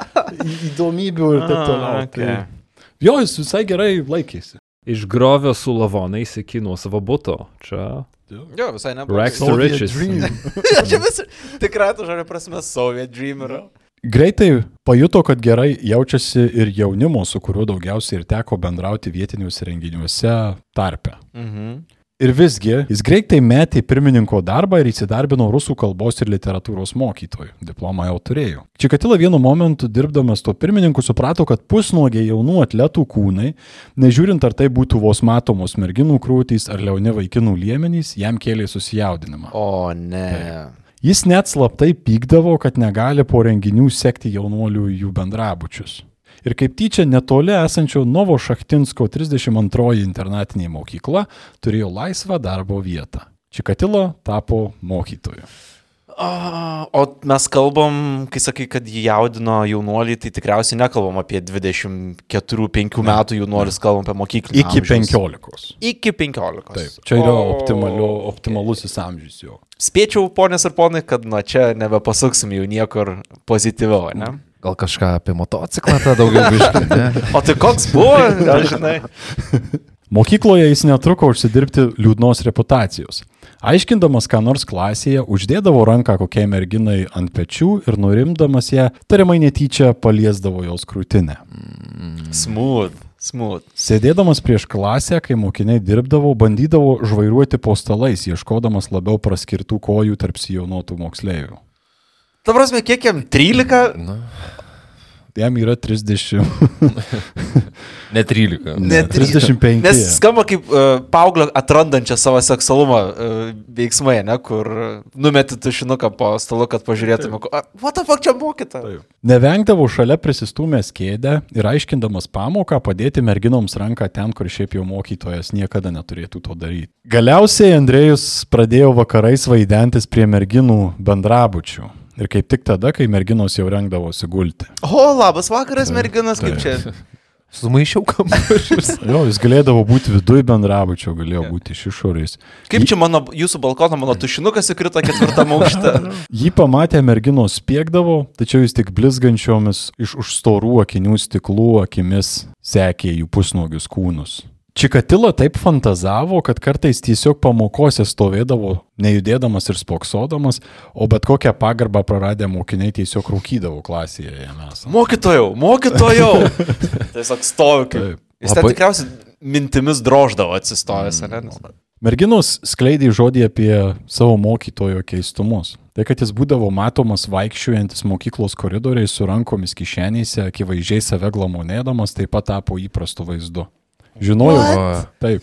įdomybių ir taip toliau. okay. Tai, jo, jis visai gerai laikėsi. Išgrovė su lavonais iki nuosavo buto. Čia Jo, visai ne. Rags to riches. dream. Čia vis tikrai to žodžio prasme Soviet Dream yra. Greitai pajuto, kad gerai jaučiasi ir jaunimo, su kuriuo daugiausiai ir teko bendrauti vietiniuose renginiuose tarpe. Mhm. Ir visgi, jis greitai metė pirmininko darbą ir įsidarbino rusų kalbos ir literatūros mokytojų. Diplomą jau turėjo. Čikatila vienu momentu dirbdamas tuo pirmininku suprato, kad pusnuogiai jaunų atletų kūnai, nežiūrint ar tai būtų vos matomos merginų krūtys ar liauni vaikinų liemenys, jam kėlė susijaudinimą. O ne. Jis net slaptai pykdavo, kad negali po renginių sekti jaunuolių jų bendrabučius. Ir kaip tyčia netoli esančio Novo Šachtinsko 32 internatinė mokykla turėjo laisvą darbo vietą. Čikatilo tapo mokytoju. O mes kalbam, kai sakai, kad jį jaudino jaunuoliai, tai tikriausiai nekalbam apie 24-5 metų jaunuolius, kalbam apie mokyklą. Iki 15. Iki 15. Taip, čia yra O. optimalio, optimalusis amžius jo. Spėčiau, ponės ir ponai, kad nuo čia nebepasuksim jau niekur pozityviau, ne? Gal kažką apie motociklą tą daugiau ne? O tai koks buvo, gal žinai? Mokykloje jis netruko užsidirbti liūdnos reputacijos. Aiškindamas, ką nors klasėje, uždėdavo ranką kokiai merginai ant pečių ir nurimdamas ją, tariamai netyčia paliesdavo jos krūtinę. Smooth, smooth. Sėdėdamas prieš klasę, kai mokiniai dirbdavo, bandydavo žvairuoti po stalais, ieškodamas labiau praskirtų kojų tarp sijonuotų moksleivių. Ta prasme, kiek jam 13? Na, Jam yra 30. ne 13. Ne, 35. Nes skamba kaip uh, paauglio atrandančia savo seksualumą uh, veiksmai, ne, kur numeti tušinuką po stalu, kad pažiūrėtume, what the fuck čia mokyta. Nevengdavo šalia prisistumęs kėdę ir aiškindamas pamoką padėti merginoms ranką ten, kur šiaip jau mokytojas niekada neturėtų to daryti. Galiausiai Andrėjus pradėjo vakarais vaidentis prie merginų bendrabučių. Ir kaip tik tada, kai merginos jau rengdavosi gulti. O, labas vakaras, merginas, kaip čia. Sumaišiau kambarius. Jo, jis galėdavo būti viduje bendrabučio, galėjo būti iš išorės. Kaip čia mano, jūsų balkono, mano tušinukas įkrito ketvirtam aukštą. Jį pamatę merginos spiegdavo, tačiau jis tik blizgančiomis iš už storų akinių stiklų akimis sekė jų pusnuogius kūnus. Čikatilo taip fantazavo, kad kartais tiesiog pamokose stovėdavo, nejudėdamas ir spoksodamas, o bet kokią pagarbą praradę mokiniai tiesiog rūkydavo klasėje esant. Mokytojau, mokytojau. Tiesiog stoviu kaip. Taip. Jis ten Labai- tikriausiai mintimis droždavo atsistojęs, ne? Nes- Merginos skleidė žodį apie savo mokytojo keistumus. Tai, kad jis būdavo matomas vaikščiuojantis mokyklos koridoriais su rankomis kišenėse, akivaizdžiai save glamonėdamas, taip pat tapo įprastu vaizdu. Žinojo, What? taip.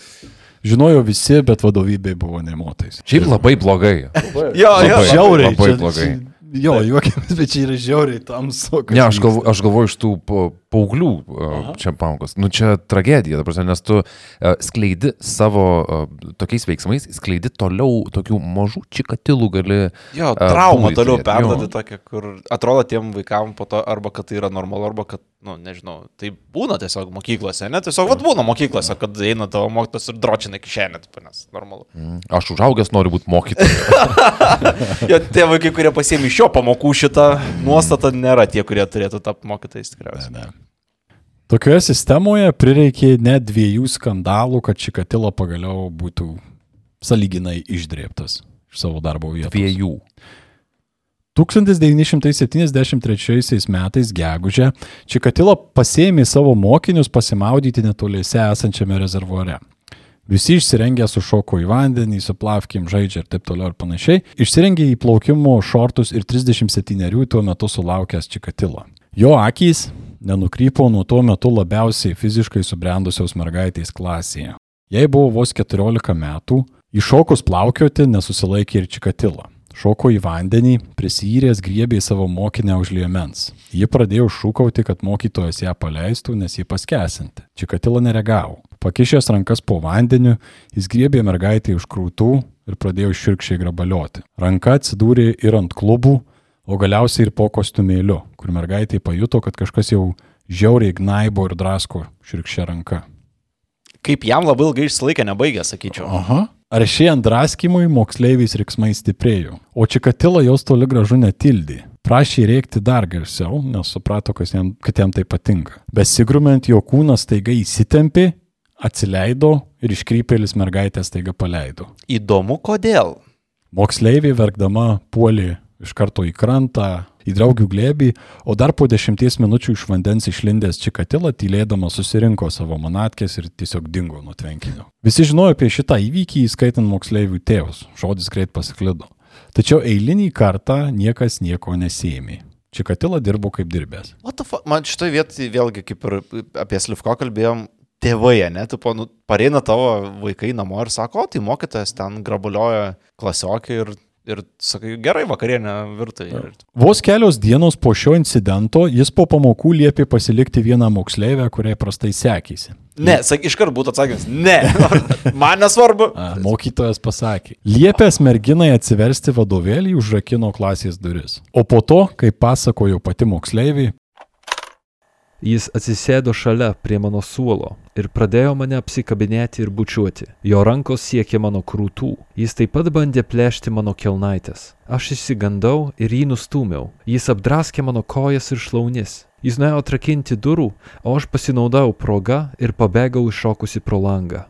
Žinojo visi, bet vadovybė buvo nemotais. Šiaip labai blogai. Jo, jo. Labai. Žiauriai, labai blogai. Jo, juokiamės, bet čia yra žiauriai tamsu. Ne, aš, galvo, aš galvoju iš tų paauglių uh, čia pamokos. Nu, čia tragedija, prasme, nes tu skleidi savo tokiais veiksmais, skleidi toliau tokių mažų čikatilų gali. Jo, traumą toliau Jo. perduoti tokia, kur atrodo tiem vaikam po to arba kad tai yra normalu, arba kad, nu, nežinau, tai būna tiesiog mokyklose, ne? Tiesiog, vad būna mokyklose, kad eina tavo mokytas ir dročina kišenę, nes normalu. Mm, Aš užaugęs noriu būti mokytojas. Jo, tie vaikai, kurie pasiemi iš jo pamokų šitą nuostatą, nėra tie, kurie turėtų tapti mokytais tikriausiai. Ne. Tokioje sistemoje prireikė net dviejų skandalų, kad Čikatilo pagaliau būtų saliginai išdrėptas iš savo darbo vietos. Dviejų. 1973 metais gegužę Čikatilo pasėmė savo mokinius pasimaudyti netoliese esančiame rezervuare. Visi išsirengę sušoko į vandenį, su plavkim žaidžia ir taip toliau ir panašiai, išsirengė į plaukimo šortus ir 37 tuo metu sulaukęs Čikatilo. Jo akys nenukrypo nuo tuo metu labiausiai fiziškai subrendusios mergaitės klasėje. Jai buvo vos 14 metų, iššokus plaukioti nesusilaikė ir Čikatilo. Šoko į vandenį, prisijyręs griebė savo mokinę už liemens. Ji pradėjo šūkauti, kad mokytojas ją paleistų, nes jį paskesinti. Čikatilo neregavo. Pakišęs rankas po vandeniu, jis griebė mergaitę už krūtų ir pradėjo širkščiai grabalioti. Ranka atsidūrė ir ant klubų, o galiausiai ir po kostiumėliu, kur mergaitė pajuto, kad kažkas jau žiauriai gnaibo ir drasko širkščia ranka. Kaip jam labai ilgai išsilaikė, nebaigė, sakyčiau. Aha. Aršėjant draskimui moksleiviais riksmai stiprėjo, o Čikatila jos toli gražu netildė. Prašė rėkti dar garsiau, nes suprato, jam, kad jam tai patinka. Besigrument jo kūnas taiga įsitempė, atsileido ir iškrypėlis mergaitės taiga paleido. Įdomu, kodėl. Moksleiviai verkdama puolė iš karto į krantą. į draugių glėbį, o dar po dešimties minučių iš vandens išlindęs Čikatila tylėdama susirinko savo manatkės ir tiesiog dingo nuo tvenkinio. Visi žinojo apie šitą įvykį, įskaitant moksleivių tėvus. Žodis greit pasiklido. Tačiau eilinį kartą niekas nieko nesėmė. Čikatila dirbo kaip dirbęs. Man šitoje vietoje vėlgi, kaip ir apie Slivko kalbėjom, tėvai, ne, tu nu, pareina tavo vaikai namo ir sako, o tai mokytojas ten grabulioja klasiokį ir, ir sakai, gerai, vakarienė virtai. Ir... Vos kelios dienos po šio incidento jis po pamokų liepė pasilikti vieną moksleivę, kuriai prastai sekėsi. Ne, sak, iškart būtų atsakymas, ne, man nesvarbu. A, mokytojas pasakė. Liepęs merginai atsiversti vadovėlį užrakino klasės duris. O po to, kaip pasakojo pati moksleiviai, Jis atsisėdo šalia prie mano suolo ir pradėjo mane apsikabinėti ir bučiuoti. Jo rankos siekė mano krūtų. Jis taip pat bandė plėšti mano kelnaitės. Aš išsigandau ir jį nustūmiau. Jis apdraskė mano kojas ir šlaunis. Jis nuėjo atrakinti durų, o aš pasinaudojau progą ir pabėgau iššokusi pro langą.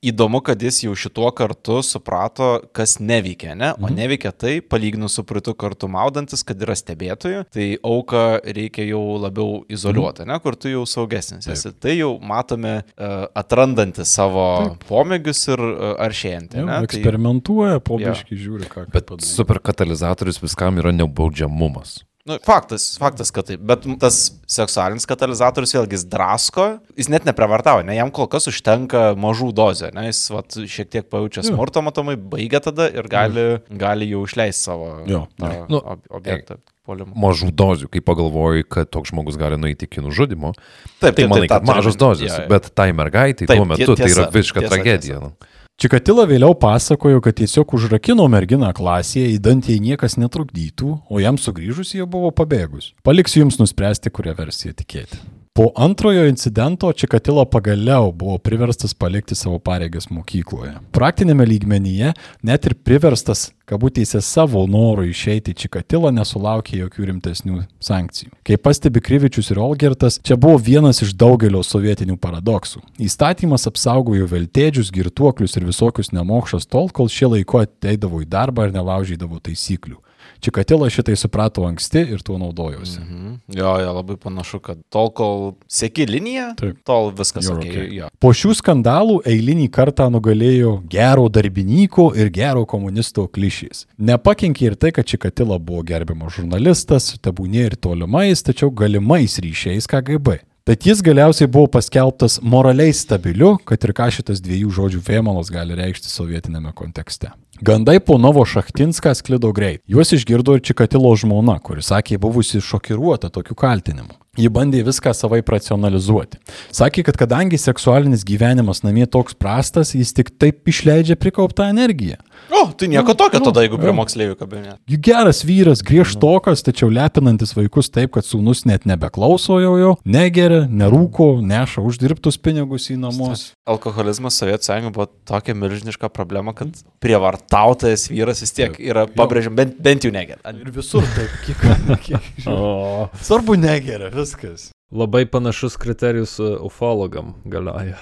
Įdomu, kad jis jau šituo kartu suprato, kas neveikia, ne? O Mhm. neveikia tai, palyginus su pritu kartu maudantis, kad yra stebėtojų, tai auką reikia jau labiau izoliuoti, ne? Kur tu jau saugesnis esi. Tai jau matome uh, atrandantį savo pomėgius ir uh, aršėjantį, jau? Tai, eksperimentuoja, pobiškai žiūri, ką Bet padaryti. superkatalizatorius viskam yra nebaudžiamumas. Nu, faktas, faktas, kad taip. Bet tas seksualinis katalizatorius vėlgi jis drasko, jis net neprevartavo, ne? Jam kol kas užtenka mažų dozių, ne? Jis vat, šiek tiek pajaučia smurto matomai, baigia tada ir gali, gali jau išleisti savo Jo, tą Nu, ob, objektą. Polimą. Mažų dozių, kai pagalvoji, kad toks žmogus gali nueiti iki nužudimo, Taip, tai manai, kad mažos dozės, bet tai mergaitai tuo metu tai yra tiesa, visiška tiesa, tragedija. tiesa. Čikatila vėliau pasakojo, kad tiesiog užrakino merginą klasėje, įdant jai niekas netrukdytų, o jam sugrįžus jie buvo pabėgus. Paliksiu jums nuspręsti, kurią versiją tikėti. Po antrojo incidento Čikatilo pagaliau buvo priverstas palikti savo pareigas mokykloje. Praktinėme lygmenyje net ir priverstas, kabutėse savo norų išeiti Čikatilą, nesulaukė jokių rimtesnių sankcijų. Kaip pastebi Kryvičius ir Olgertas, čia buvo vienas iš daugelio sovietinių paradoksų. Įstatymas apsaugojo veltėdžius, girtuoklius ir visokius nemokšas tol, kol šie laiko ateidavo į darbą ir nelaužydavo taisyklių. Čikatila šitai suprato anksti ir tuo naudojosi. Mhm. Jo, jo, labai panašu, kad tol, kol sėki liniją, Taip. tol viskas You're ok. okay. Jo. Po šių skandalų eilinį kartą nugalėjo gero darbininko ir gero komunisto klišys. Nepakenkė ir tai, kad Čikatila buvo gerbiamas žurnalistas, tebūnė ir tolimais, tačiau galimais ryšiais KGB. Tad jis galiausiai buvo paskelbtas moraliai stabiliu, kad ir ką šitas dviejų žodžių vėmalas gali reikšti sovietinėme kontekste. Gandai po Novo Šachtinską sklido greit. Juos išgirdo ir Čikatilo žmona, kuris sakė buvusi šokiruota tokiu kaltinimu. Ji bandė viską savai racionalizuoti. Sakė, kad kadangi seksualinis gyvenimas namie toks prastas, jis tik taip išleidžia prikauptą energiją. O, tai nieko Jo, tokio jo, tada, jeigu prie jo. moksleivių kabinė. Juk geras vyras, griežtokas, tačiau lepinantis vaikus taip, kad sūnus net nebeklauso jo jo, negeria, nerūko, neša uždirbtus pinigus į namus. Alkoholizmas Sovietų sąjungoje buvo tokia milžiniška problema, kad prievartautojas vyras vis tiek yra pabrėžiam, bent, bent jau negeria. Ir visur taip, kiek, kiek O, Svarbu negeria, viskas. Labai panašus kriterijus e, ufologam galioja.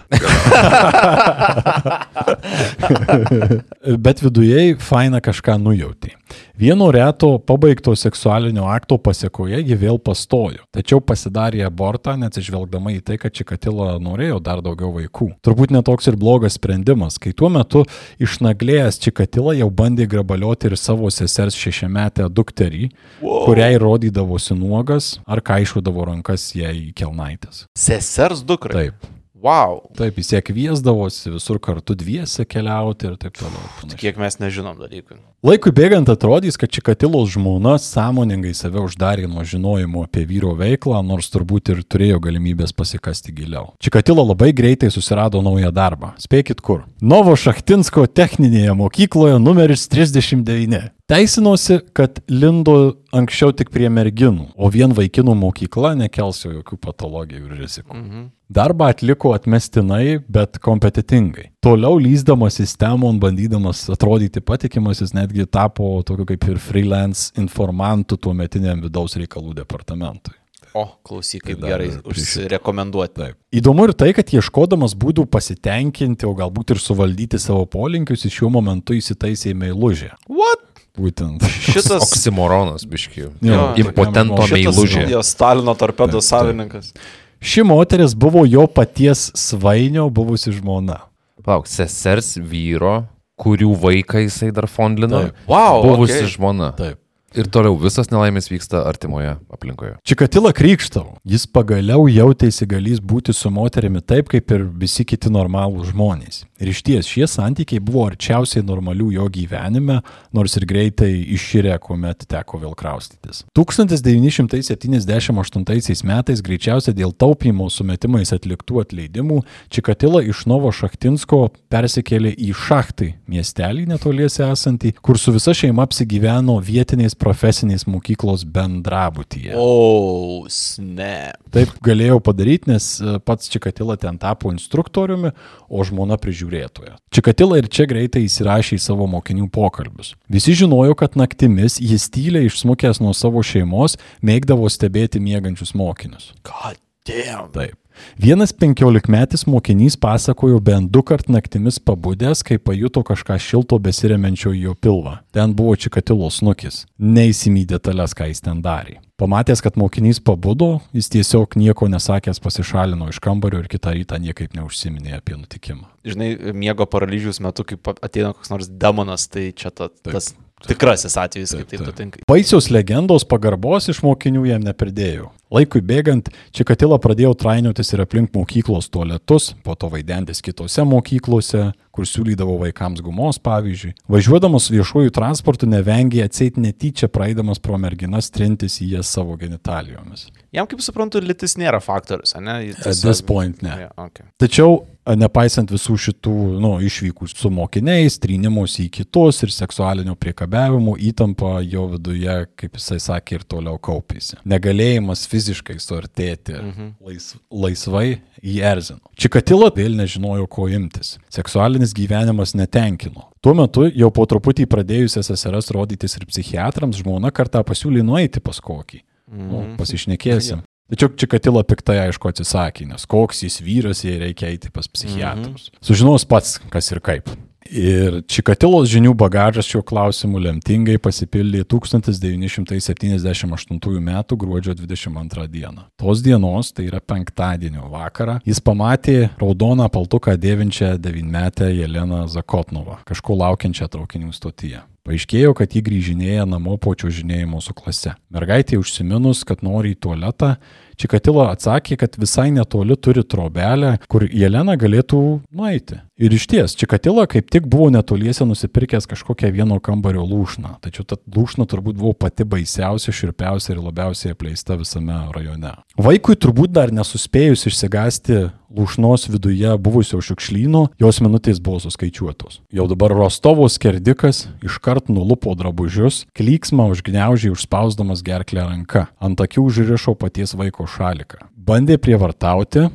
Bet viduje faina kažką nujauti. Vieno reto pabaigto seksualinio akto pasiekoje ji vėl pastojo, tačiau pasidarė abortą, neatsižvelgdama į tai, kad Čikatila norėjo dar daugiau vaikų. Turbūt netoks ir blogas sprendimas, kai tuo metu išnaglėjęs Čikatila jau bandė grabalioti ir savo sesers šešiametę dukterį, wow. kuriai rodydavosi nuogas ar kaišudavo rankas jai į kelnaitės. Sesers dukra. Taip. Wow. Taip, jis ją kviesdavosi visur kartu dviese keliauti ir taip toliau. ir panašiai. Kiek mes nežinom dalykų. Laikui bėgant atrodys, kad Čikatilos žmona sąmoningai save uždarė nuo žinojimo apie vyro veiklą, nors turbūt ir turėjo galimybės pasikasti giliau. Čikatilo labai greitai susirado naują darbą. Spėkit kur. Novo Šachtinsko techninėje mokykloje numeris 39. Teisinosi, kad lindo anksčiau tik prie merginų, o vien vaikinų mokykla nekels jo jokių patologijų ir rizikų. Mhm. Darbą atliko atmestinai, bet kompetitingai. Toliau lyzdamas sistemon, bandydamas atrodyti patikimas, jis netgi tapo tokiu kaip ir freelance informantu tuo metiniam vidaus reikalų departamentui. O, klausyk, kaip Tai gerai užsirekomenduoti. Taip. Įdomu ir tai, kad ieškodamas būdų pasitenkinti, o galbūt ir suvaldyti savo polinkius, iš šiuo momentu įsitaisė į meilužę. What? Būtent. Šitas Oksimoronas, biški. Jo, Impotento meilužė. jo Stalino torpedo savininkas. Ši moteris buvo jo paties svainio buvusi žmona. Plauk, sesers vyro, kurių vaiką jisai dar fondlino. Taip. Wow, Buvusi okay. žmona. Taip. Ir toliau visas nelaimės vyksta artimoje aplinkoje. Čikatila krykštavo. Jis pagaliau jautėsi galys būti su moterimi taip, kaip ir visi kiti normalūs žmonės. Ir iš ties šie santykiai buvo arčiausiai normalių jo gyvenime, nors ir greitai iššyrė, kuomet teko vėl kraustytis. 1978 metais greičiausiai dėl taupimo sumetimais atliktų atleidimų Čikatila iš Novo Šachtinsko persikėlė į Šachtai miestelį netoliese esantį, kur su visa šeima apsigyveno vietiniais profesinės mokyklos bendrabutyje. Oh, snap. Taip galėjau padaryti, nes e, pats Čikatila ten tapo instruktoriumi, o žmona prižiūrėtoja. Čikatila ir čia greitai įsirašė į savo mokinių pokalbius. Visi žinojo, kad naktimis jis tyliai išsmukęs nuo savo šeimos mėgdavo stebėti miegančius mokinius. God damn. Taip. Vienas penkiolikmetis mokinys pasakojo bent du kart naktimis pabudęs, kai pajuto kažką šilto besiremenčio į jo pilvą. Ten buvo čikatilos nukis. Neįsimy detalės, ką jis ten darė. Pamatęs, kad mokinys pabudo, jis tiesiog nieko nesakęs pasišalino iš kambario ir kitą rytą niekaip neužsiminė apie nutikimą. Žinai, miego paralyžiaus metu, kai ateina koks nors demonas, tai čia ta, tas tikrasis atvejis, kai taip nutinka. Baisios legendos pagarbos iš mokinių jam nepridėjo. Laikui bėgant, Čikatila pradėjo trainiotis ir aplink mokyklos tualetus, po to vaidentis kitose mokyklose, kur siūlydavo vaikams gumos, pavyzdžiui. Važiuodamas viešuoju transportu nevengė atseit netyčia praeidamas pro merginas trintis į jas savo genitalijomis. Jam, kaip suprantu, lytis nėra faktorius, ne? Jis At this point, ne. Yeah, okay. Tačiau, nepaisant visų šitų nu, išvykų su mokiniais, trynimus į kitus ir seksualinio priekabiavimo, įtampa jo viduje, kaip jisai sakė, ir toliau kaupėsi. Negalėjimas fiziškai suartėti mhm. lais, laisvai jį erzino. Čikatila vėl nežinojo, ko imtis. Seksualinis gyvenimas netenkino. Tuo metu, jau po truputį pradėjus SSRS rodytis ir psichiatrams, žmona kartą pasiūlė nueiti pas kokį. Nu, pasišnekėsim. Tačiau Čikatila piktai aišku atsisakė, nes koks jis vyras, jei reikia eiti pas psichiatrus. Sužinos pats, kas ir kaip. Ir Čikatilos žinių bagažas šiuo klausimu lemtingai pasipildė 1978 m. gruodžio 22 d. Tos dienos, tai yra penktadienio vakarą, jis pamatė raudoną paltuką dėvinčią devynmetę Jeleną Zakotnovą, kažko laukiančią traukinių stotyje. Paaiškėjo, kad jį grįžinėja namo po čiuožinėjimo su klase. Mergaitė užsiminus, kad nori į tualetą, Čikatilo atsakė, kad visai netoli turi trobelę, kur Jelena galėtų nueiti. Ir iš ties, Čikatilo kaip tik buvo netoliese nusipirkęs kažkokią vieno kambario lūšną, tačiau ta lūšna turbūt buvo pati baisiausia, širpiausia ir labiausiai apleista visame rajone. Vaikui turbūt dar nesuspėjus išsigasti lūšnos viduje buvusio šiukšlyno, jos minutės buvo suskaičiuotos. Jau dabar Rostovo skerdikas iškart nulupo drabužius, klyksmą užgneužiai užspausdamas gerklę ranka, ant akių užrišo paties vaiko šaliką. Bandė prievartauti,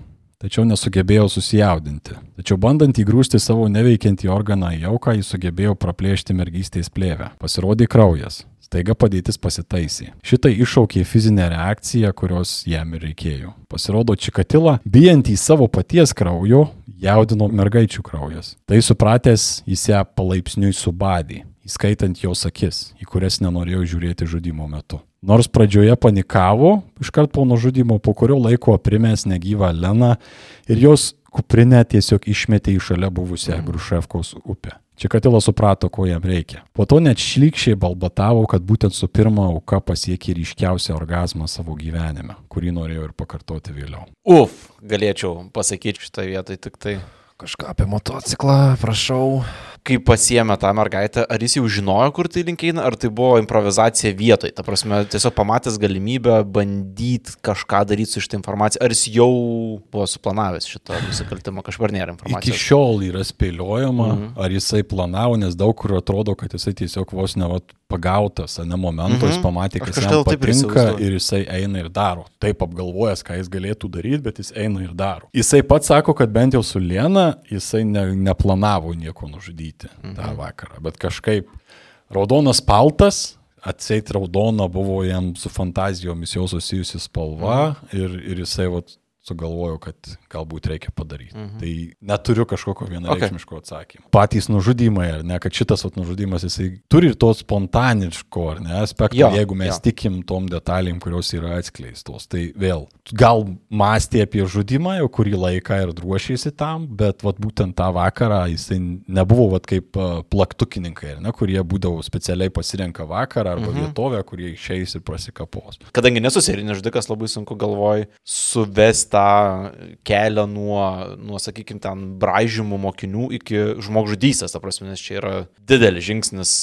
tačiau nesugebėjo susijaudinti. Tačiau bandant įgrūsti savo neveikiantį organą į auką, jis sugebėjo praplėšti mergystės plėvę. Pasirodė kraujas. Staiga padėtis pasitaisė. Šitai iššaukė fizinę reakciją, kurios jam ir reikėjo. Pasirodo, Čikatila, bijant į savo paties kraujo, jaudino mergaičių kraujas. Tai supratęs, jis ją palaipsniui subadė, įskaitant jos akis, į kurias nenorėjo žiūrėti žudimo metu. Nors pradžioje panikavo, iškart po nužudimo, po kurio laiko aprimęs negyvą Leną ir jos kuprinę tiesiog išmetė į šalia buvusią Gruševkos upę. Čikatila suprato, ko jam reikia. Po to net šlykščiai balbatavo, kad būtent su pirma auka pasiekė ryškiausią orgasmą savo gyvenime, kurį norėjo ir pakartoti vėliau. Uf, galėčiau pasakyti šitą vietą tik tai. Kažką apie motociklą, prašau. Kai pasiemė tą mergaitę, ar jis jau žinojo, kur tai link eina, ar tai buvo improvizacija vietoj? Ta prasme, tiesiog pamatęs galimybę bandyti kažką daryti su šitą informaciją, ar jis jau buvo suplanavęs šitą nusikaltimą, kažkur nėra Iki informacijos. šiol yra spėliojama, Mhm. ar jisai planavo, nes daug kur atrodo, kad jisai tiesiog vos ne vat, pagautas, ne momento, jis Mhm. pamatė, kas jam patinka ir jisai eina ir daro. Taip apgalvojęs, ką jis galėtų daryti, bet jis eina ir daro. Jisai pats sako, kad bent jau su Liena jisai ne, neplanavo nieko nužudyti Mhm. tą vakarą, bet kažkaip raudonas paltas. Atseit raudona buvo jam su fantazijomis jau susijusi spalva Mhm. ir, ir jisai vat, sugalvojau, kad galbūt reikia padaryti. Mhm. Tai neturiu kažkokio vienareikšmiško okay. atsakymo. Patys nužudymai, ar ne, kad šitas vat, nužudymas, jisai turi ir to spontaniško, ar ne, aspekto, Jo, jeigu mes jo. tikim tom detalėm, kurios yra atskleistos. Tai vėl, gal mąstė apie žudymą jau kurį laiką ir ruošėsi tam, bet vat, būtent tą vakarą jisai nebuvo vat, kaip plaktukininkai, ar ne, kurie būdavo specialiai pasirenka vakarą arba mhm. vietovę, kurie išeis ir prasikapos. Kadangi nesu serijinis žudikas, labai sunku galvoj suvesti tą kelią nuo, nuo sakykime, ten braižymų mokinių iki žmogžudystės, ta prasme, nes čia yra didelis žingsnis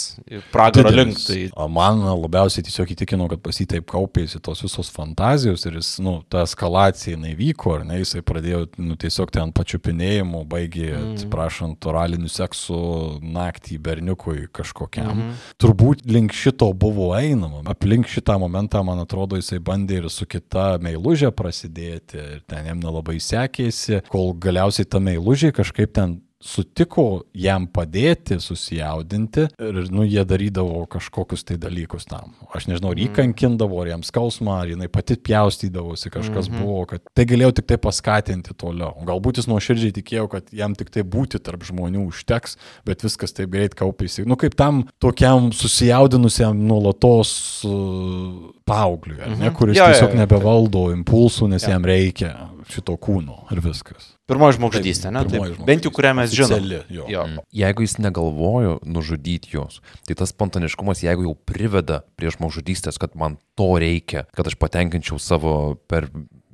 pragaro link. Tai Man labiausiai tiesiog įtikino, kad pas jį taip kaupėsi tos visos fantazijos ir jis, nu, ta eskalacija jinai vyko, ar ne, jisai pradėjo, nu, tiesiog ten pačiupinėjimų, baigė, mm. atsiprašant, oralinių seksų naktį berniukui kažkokiam. Mm -hmm. Turbūt link šito buvo einama. Aplink šitą momentą, man atrodo, jisai bandė ir su kita meilužė prasidėti ten jam nelabai sekėsi, kol galiausiai ta meilužė kažkaip ten sutiko jam padėti susijaudinti ir, nu, jie darydavo kažkokius tai dalykus tam. Aš nežinau, ar jį kankindavo, ar jam skausmą, ar jinai pati pjaustydavosi, kažkas mm -hmm. buvo, kad tai galėjo tik tai paskatinti toliau. Galbūt jis nuoširdžiai tikėjo, kad jam tik tai būti tarp žmonių užteks, bet viskas taip greit kaupėsi. Nu, kaip tam tokiam susijaudinusiam nuolatos uh, paaugliui, ar ne, Mhm. kuris Jo, jo, tiesiog jo, nebevaldo impulsų, nes jam reikia šito kūno ir viskas. Pirmoji žmogžudystė, ne? Pirmoji Taip, bent jau kurią mes žinome. Jo. Jo. Jeigu jis negalvojo nužudyti jos, tai tas spontaniškumas, jeigu jau priveda prie žmogžudystės, kad man to reikia, kad aš patenkinčiau savo per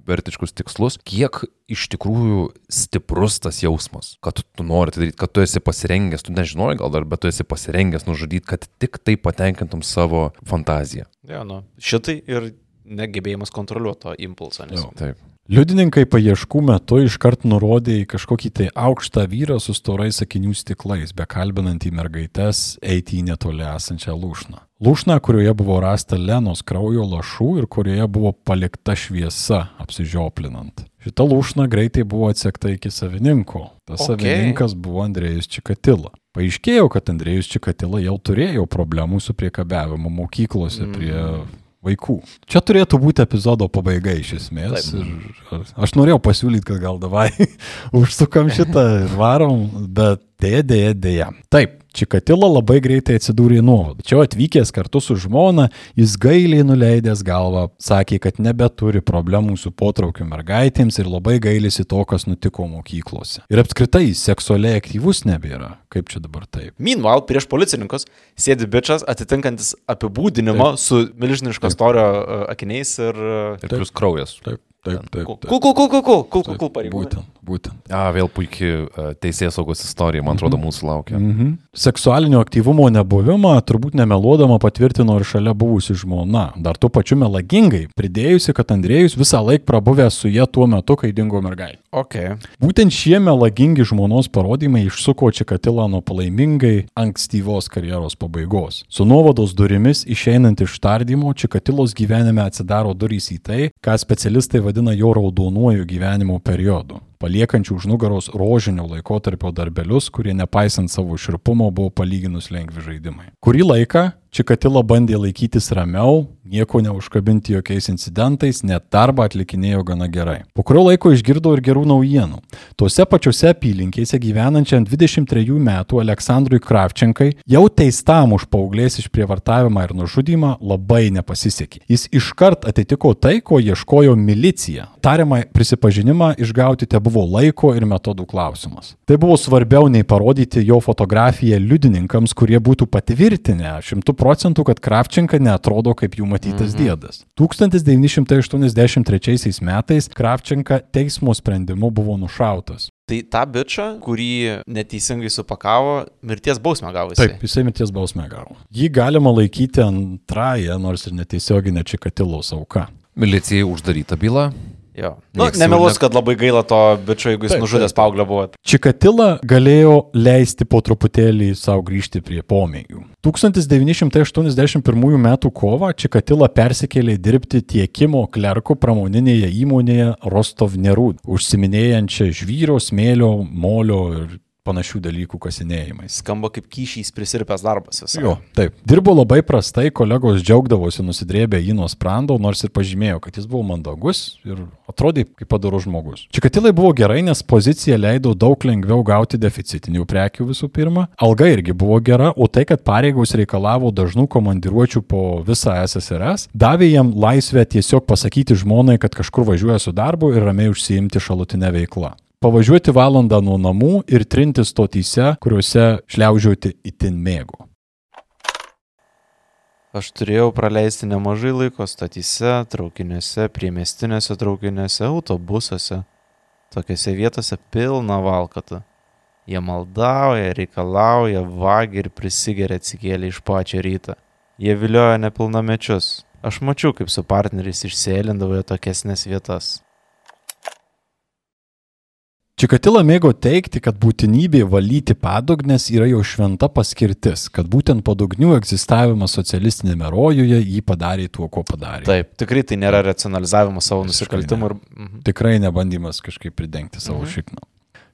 vertiškus tikslus, kiek iš tikrųjų stiprus tas jausmas, kad tu nori tai daryti, kad tu esi pasirengęs, tu nežinojai gal dar, bet tu esi pasirengęs nužudyti, kad tik tai patenkintum savo fantaziją. Jo, nu, šitai ir negebėjimas kontroliuoti to impulsą. Nes... Jo. Taip. Liudininkai paieškų metu iškart nurodė į kažkokį tai aukštą vyrą su storais akinių stiklais, bekalbinant į mergaitės eiti į netoli esančią lūšną. Lūšną, kurioje buvo rasta Lenos kraujo lašų ir kurioje buvo palikta šviesa apsižioplinant. Šita lūšna greitai buvo atsekta iki savininko. Tas Ok. okay. savininkas buvo Andrėjus Čikatila. Paaiškėjo, kad Andrėjus Čikatila jau turėjo problemų su priekabiavimu mokyklose mm. prie vaikų. Čia turėtų būti epizodo pabaiga iš esmės. Ir aš norėjau pasiūlyti, kad gal davai užsukam šitą ir varom, bet dėja, dėja, dėja. Taip, Čikatila labai greitai atsidūrė nuovadų. Čia atvykęs kartu su žmona, jis gailiai nuleidęs galvą, sakė, kad nebeturi problemų su potraukiu mergaitėms ir labai gailisi to, kas nutiko mokyklose. Ir apskritai seksualiai aktyvus nebėra. Kaip čia dabar taip? Meanwhile, prieš policininkus sėdi bičias atitinkantis apibūdinimą Taip. su milžiniško storio uh, akiniais ir... Ir plus kraujas. Taip, Taip, taip. taip. Kukul, kukul, kukul, kukul, kukul pareigūnai. Būtent, būtent. A, vėl puikiai e, teisės saugos istorija, man atrodo, mhm. mūsų laukia. Mm -hmm. Seksualinio aktyvumo nebuvimą turbūt nemeluodama patvirtino ir šalia buvusi žmona. Dar tuo pačiu melagingai, pridėjusi, kad Andrėjus visą laiką prabuvęs su jie tuo metu, kai dingo mergaitė. Okay. Būtent šie melagingi žmonos parodymai išsuko Čikatilą nuo palaimingai ankstyvos karjeros pabaigos. Su nuovados durimis išeinant iš tardymo, Čikatilos gyvenime atsidaro durys į tai, ką specialistai vadina jo raudonuoju gyvenimo periodu paliekančių už nugaros rožinio laikotarpio darbelius, kurie nepaisant savo širpumo buvo palyginus lengvi žaidimai. Kurį laiką Čikatila bandė laikytis ramiau, nieko neužkabinti jokiais incidentais, net darbą atlikinėjo gana gerai. Po kurio laiko išgirdau ir gerų naujienų. Tuose pačiuose apylinkėse gyvenančiam 23 metų Aleksandrui Kravčenkai jau teistam už paauglės išprievartavimą ir nužudymą labai nepasisekė. Jis iškart atitiko tai, ko ieškojo milicija. Tariamą prisipažinimą išgauti te buvo laiko ir metodų klausimas. Tai buvo svarbiau nei parodyti jo fotografiją liudininkams, kurie būtų patvirtinę šimtų procentų, kad Kravčenka netrodo kaip jų matytas mhm. dėdas. 1983 metais Kravčenka teismo sprendimu buvo nušautas. Tai tą bičią, kurį neteisingai supakavo, mirties bausmę gavo jisai. Taip, jisai mirties bausmę gavo. Jį galima laikyti antrąją, nors ir netiesioginę Čikatilos auką. Milicijai uždaryta byla. Jo. Nu, Nieks jau nemelus, ne- kad labai gaila to bičio, jeigu jis Taip, nužudęs paauglio buvo. Čikatila galėjo leisti po truputėlį savo grįžti prie pomėgių. 1981 m. kovą Čikatila persikėlė dirbti tiekimo klerkų pramoninėje įmonėje Rostov Nerud, užsiminėjančią žvyro, smėlio, molio ir panašių dalykų kasinėjimais. Skamba kaip kyšys prisirpęs darbas visą. Jo, taip. Dirbo labai prastai, kolegos džiaugdavosi nusidrėbę jį nuo sprando, nors ir pažymėjo, kad jis buvo mandagus ir atrodė kaip padarus žmogus. Čikatilai buvo gerai, nes pozicija leido daug lengviau gauti deficitinių prekių visų pirma. Alga irgi buvo gera, o tai, kad pareigos reikalavo dažnų komandiruočių po visą SSRS, davė jam laisvę tiesiog pasakyti žmonai, kad kažkur važiuoja su darbu ir ramiai užsiimti šalutinę veiklą. Pavažiuoti valandą nuo namų ir trinti stotyse, kuriuose šliaužiuoti itin mėgo. Aš turėjau praleisti nemažai laiko statyse, traukiniuose, priemestinėse traukiniuose, autobusuose. Tokiose vietose pilna valkatų. Jie maldauja, reikalauja, vagi ir prisigeria atsikėlę iš pačio ryto. Jie vilioja nepilnamečius. Aš mačiau, kaip su partneriais išsėlindavo į tokiesnės vietas. Čikatila mėgo teikti, kad būtinybė valyti padugnes yra jo šventa paskirtis, kad būtent padugnių egzistavimas socialistinėme rojuje jį padarė tuo, ko padarė. Taip, tikrai tai nėra racionalizavimas savo nusikaltimų. Ir... Mhm. Tikrai nebandymas kažkaip pridengti savo mhm. šikną.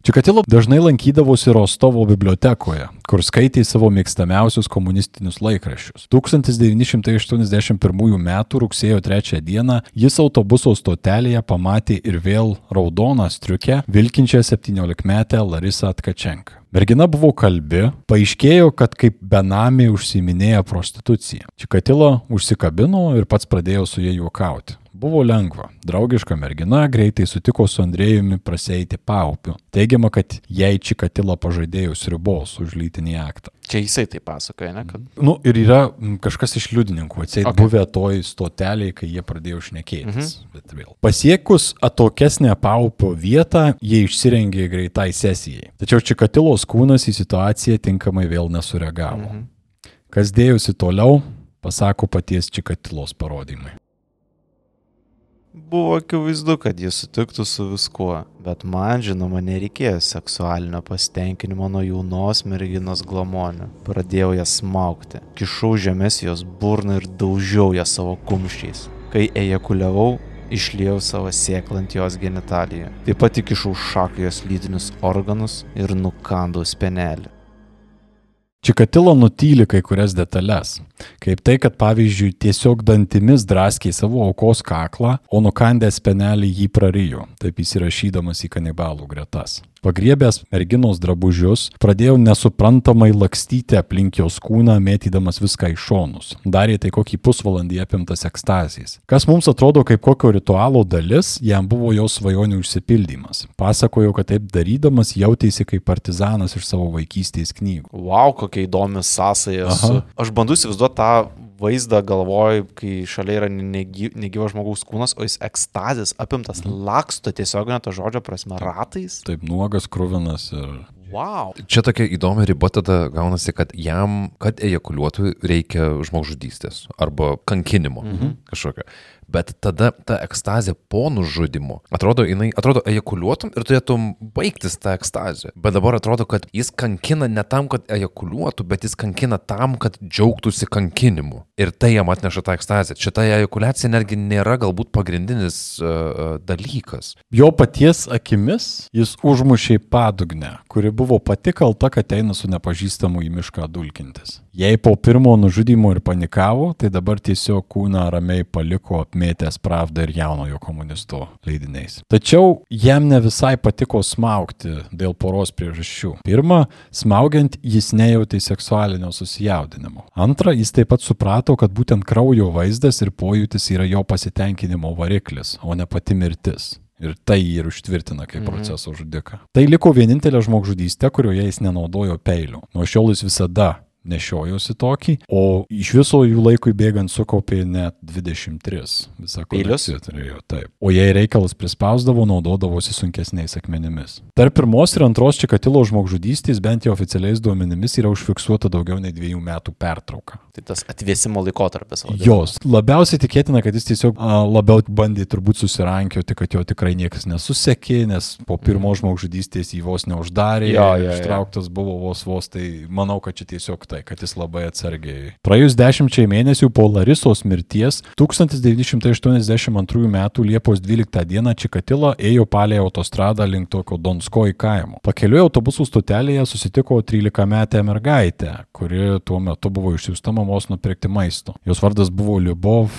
Čikatilo dažnai lankydavosi Rostovo bibliotekoje, kur skaitė savo mėgstamiausius komunistinius laikraščius. 1981 m. rugsėjo 3 d. jis autobuso stotelėje pamatė ir vėl raudoną striukę vilkinčią 17-metę Larisą Atkačenką. Mergina buvo kalbi, paaiškėjo, kad kaip benamė užsiminėja prostitucija. Čikatilo užsikabino ir pats pradėjo su jie juokauti. Buvo lengva. Draugiška mergina greitai sutiko su Andrėjumi praseiti paupiu. Teigiama, kad jai Čikatilo pažadėjus ribos už lytinį aktą. Čia jisai tai pasakoja, ne? Kad... Nu, ir yra mm, kažkas iš liudininkų, atseit Okay. buvę toj stoteliai, kai jie pradėjo šnekėtis. Mhm. Bet vėl. Pasiekus atokesnę paupio vietą, jie išsirengė greitai sesijai. Tačiau Čikatilos kūnas į situaciją tinkamai vėl nesureagavo. Mhm. Kas dėjosi toliau, pasako paties Čikatilos parodymai. Buvo akivaizdu, kad jis sutiktų su viskuo, bet man, žinoma, nereikėjo seksualinio pasitenkinimo nuo jaunos merginos glamonių. Pradėjau jas smaukti, kišau žemės jos burną ir daužiau ją savo kumščiais. Kai ejakuliavau, išliejau savo sėklą ant jos genitalijų. Taip pat įkišau šaką jos lytinius organus ir nukandau spenelį. Čikatilo nutyli kai kurias detalės, kaip tai, kad pavyzdžiui tiesiog dantimis draskė savo aukos kaklą, o nukandęs penelį jį prarijo, taip įsirašydamas į kanibalų gretas. Pagriebęs merginos drabužius, pradėjau nesuprantamai lakstyti aplink jos kūną, mėtydamas viską į šonus. Darė tai kokį pusvalandį apimtas ekstazijas. Kas mums atrodo kaip kokio ritualo dalis, jam buvo jos svajonių išsipildymas. Pasakojo, kad taip darydamas jautėsi kaip partizanas iš savo vaikystės knygų. Wow, kokia įdomi sąsaja. Su... Aš bandau įsivaizduoti tą vaizdą galvoj, kai šalia yra negyvas žmogaus kūnas, o jis ekstazės apimtas laksto tiesioginio to žodžio prasme ratais. Taip nuogas, krūvinas ir... Wow. Čia tokia įdomi riba tada gaunasi, kad jam, kad ejakuliuotų, reikia žmogžudystės arba kankinimo mhm. kažkokio. Bet tada ta ekstazė po nužudimo, atrodo, jinai, atrodo, ejakuliuotum ir turėtum baigtis tą ekstazę. Bet dabar atrodo, kad jis kankina ne tam, kad ejakuliuotų, bet jis kankina tam, kad džiaugtųsi kankinimu. Ir tai jam atneša tą ekstazę. Šitą ejakuliacija netgi nėra galbūt pagrindinis uh, dalykas. Jo paties akimis jis užmušė padugnę, kuri buvo pati kalta, kad eina su nepažįstamu į mišką dulkintis. Jei po pirmo nužudymo ir panikavo, tai dabar tiesiog kūną ramiai paliko apmėtęs pravdą ir jaunojo komunisto leidiniais. Tačiau jam ne visai patiko smaugti dėl poros priežasčių. Pirma, smaugiant jis nejautė seksualinio susijaudinimo. Antra, jis taip pat suprato, kad būtent kraujo vaizdas ir pojūtis yra jo pasitenkinimo variklis, o ne pati mirtis. Ir tai jį ir užtvirtina kaip Mhm. proceso žudiką. Tai liko vienintelė žmogžudystė, kurioje jis nenaudojo peilių. Nuo šiol jis visada nešiojosi tokį, o iš viso jų laikui bėgant sukaupė net 23. Visą kolekciją turėjo, taip. O jei reikalas prispausdavo, naudodavosi sunkesniais akmenimis. Tarp pirmos ir antros Čikatilo žmogžudystės, bent jau oficialiais duomenimis, yra užfiksuota daugiau nei dviejų metų pertrauka. Tai tas atvėsimo laikotarpis. vadinamas. Jos. Labiausiai tikėtina, kad jis tiesiog a, labiau bandė turbūt susirankioti, kad jo tikrai niekas nesusekė, nes po pirmo žmogžudystės jį vos neuždarė, Jo, jo, jo. ištrauktas buvo vos vos, tai manau, kad čia tiesiog tai, kad jis labai atsargiai. Praėjus dešimčiai mėnesių po Larisos mirties, 1982 m. Liepos 12 d. Čikatila ėjo palei autostradą link tokio Donskoj kaimo. Pakeliui autobusų stotelėje susitiko 13-metę mergaitę, kuri tuo metu buvo išsiųsta mamos nupirkti maisto. Jos vardas buvo Liubov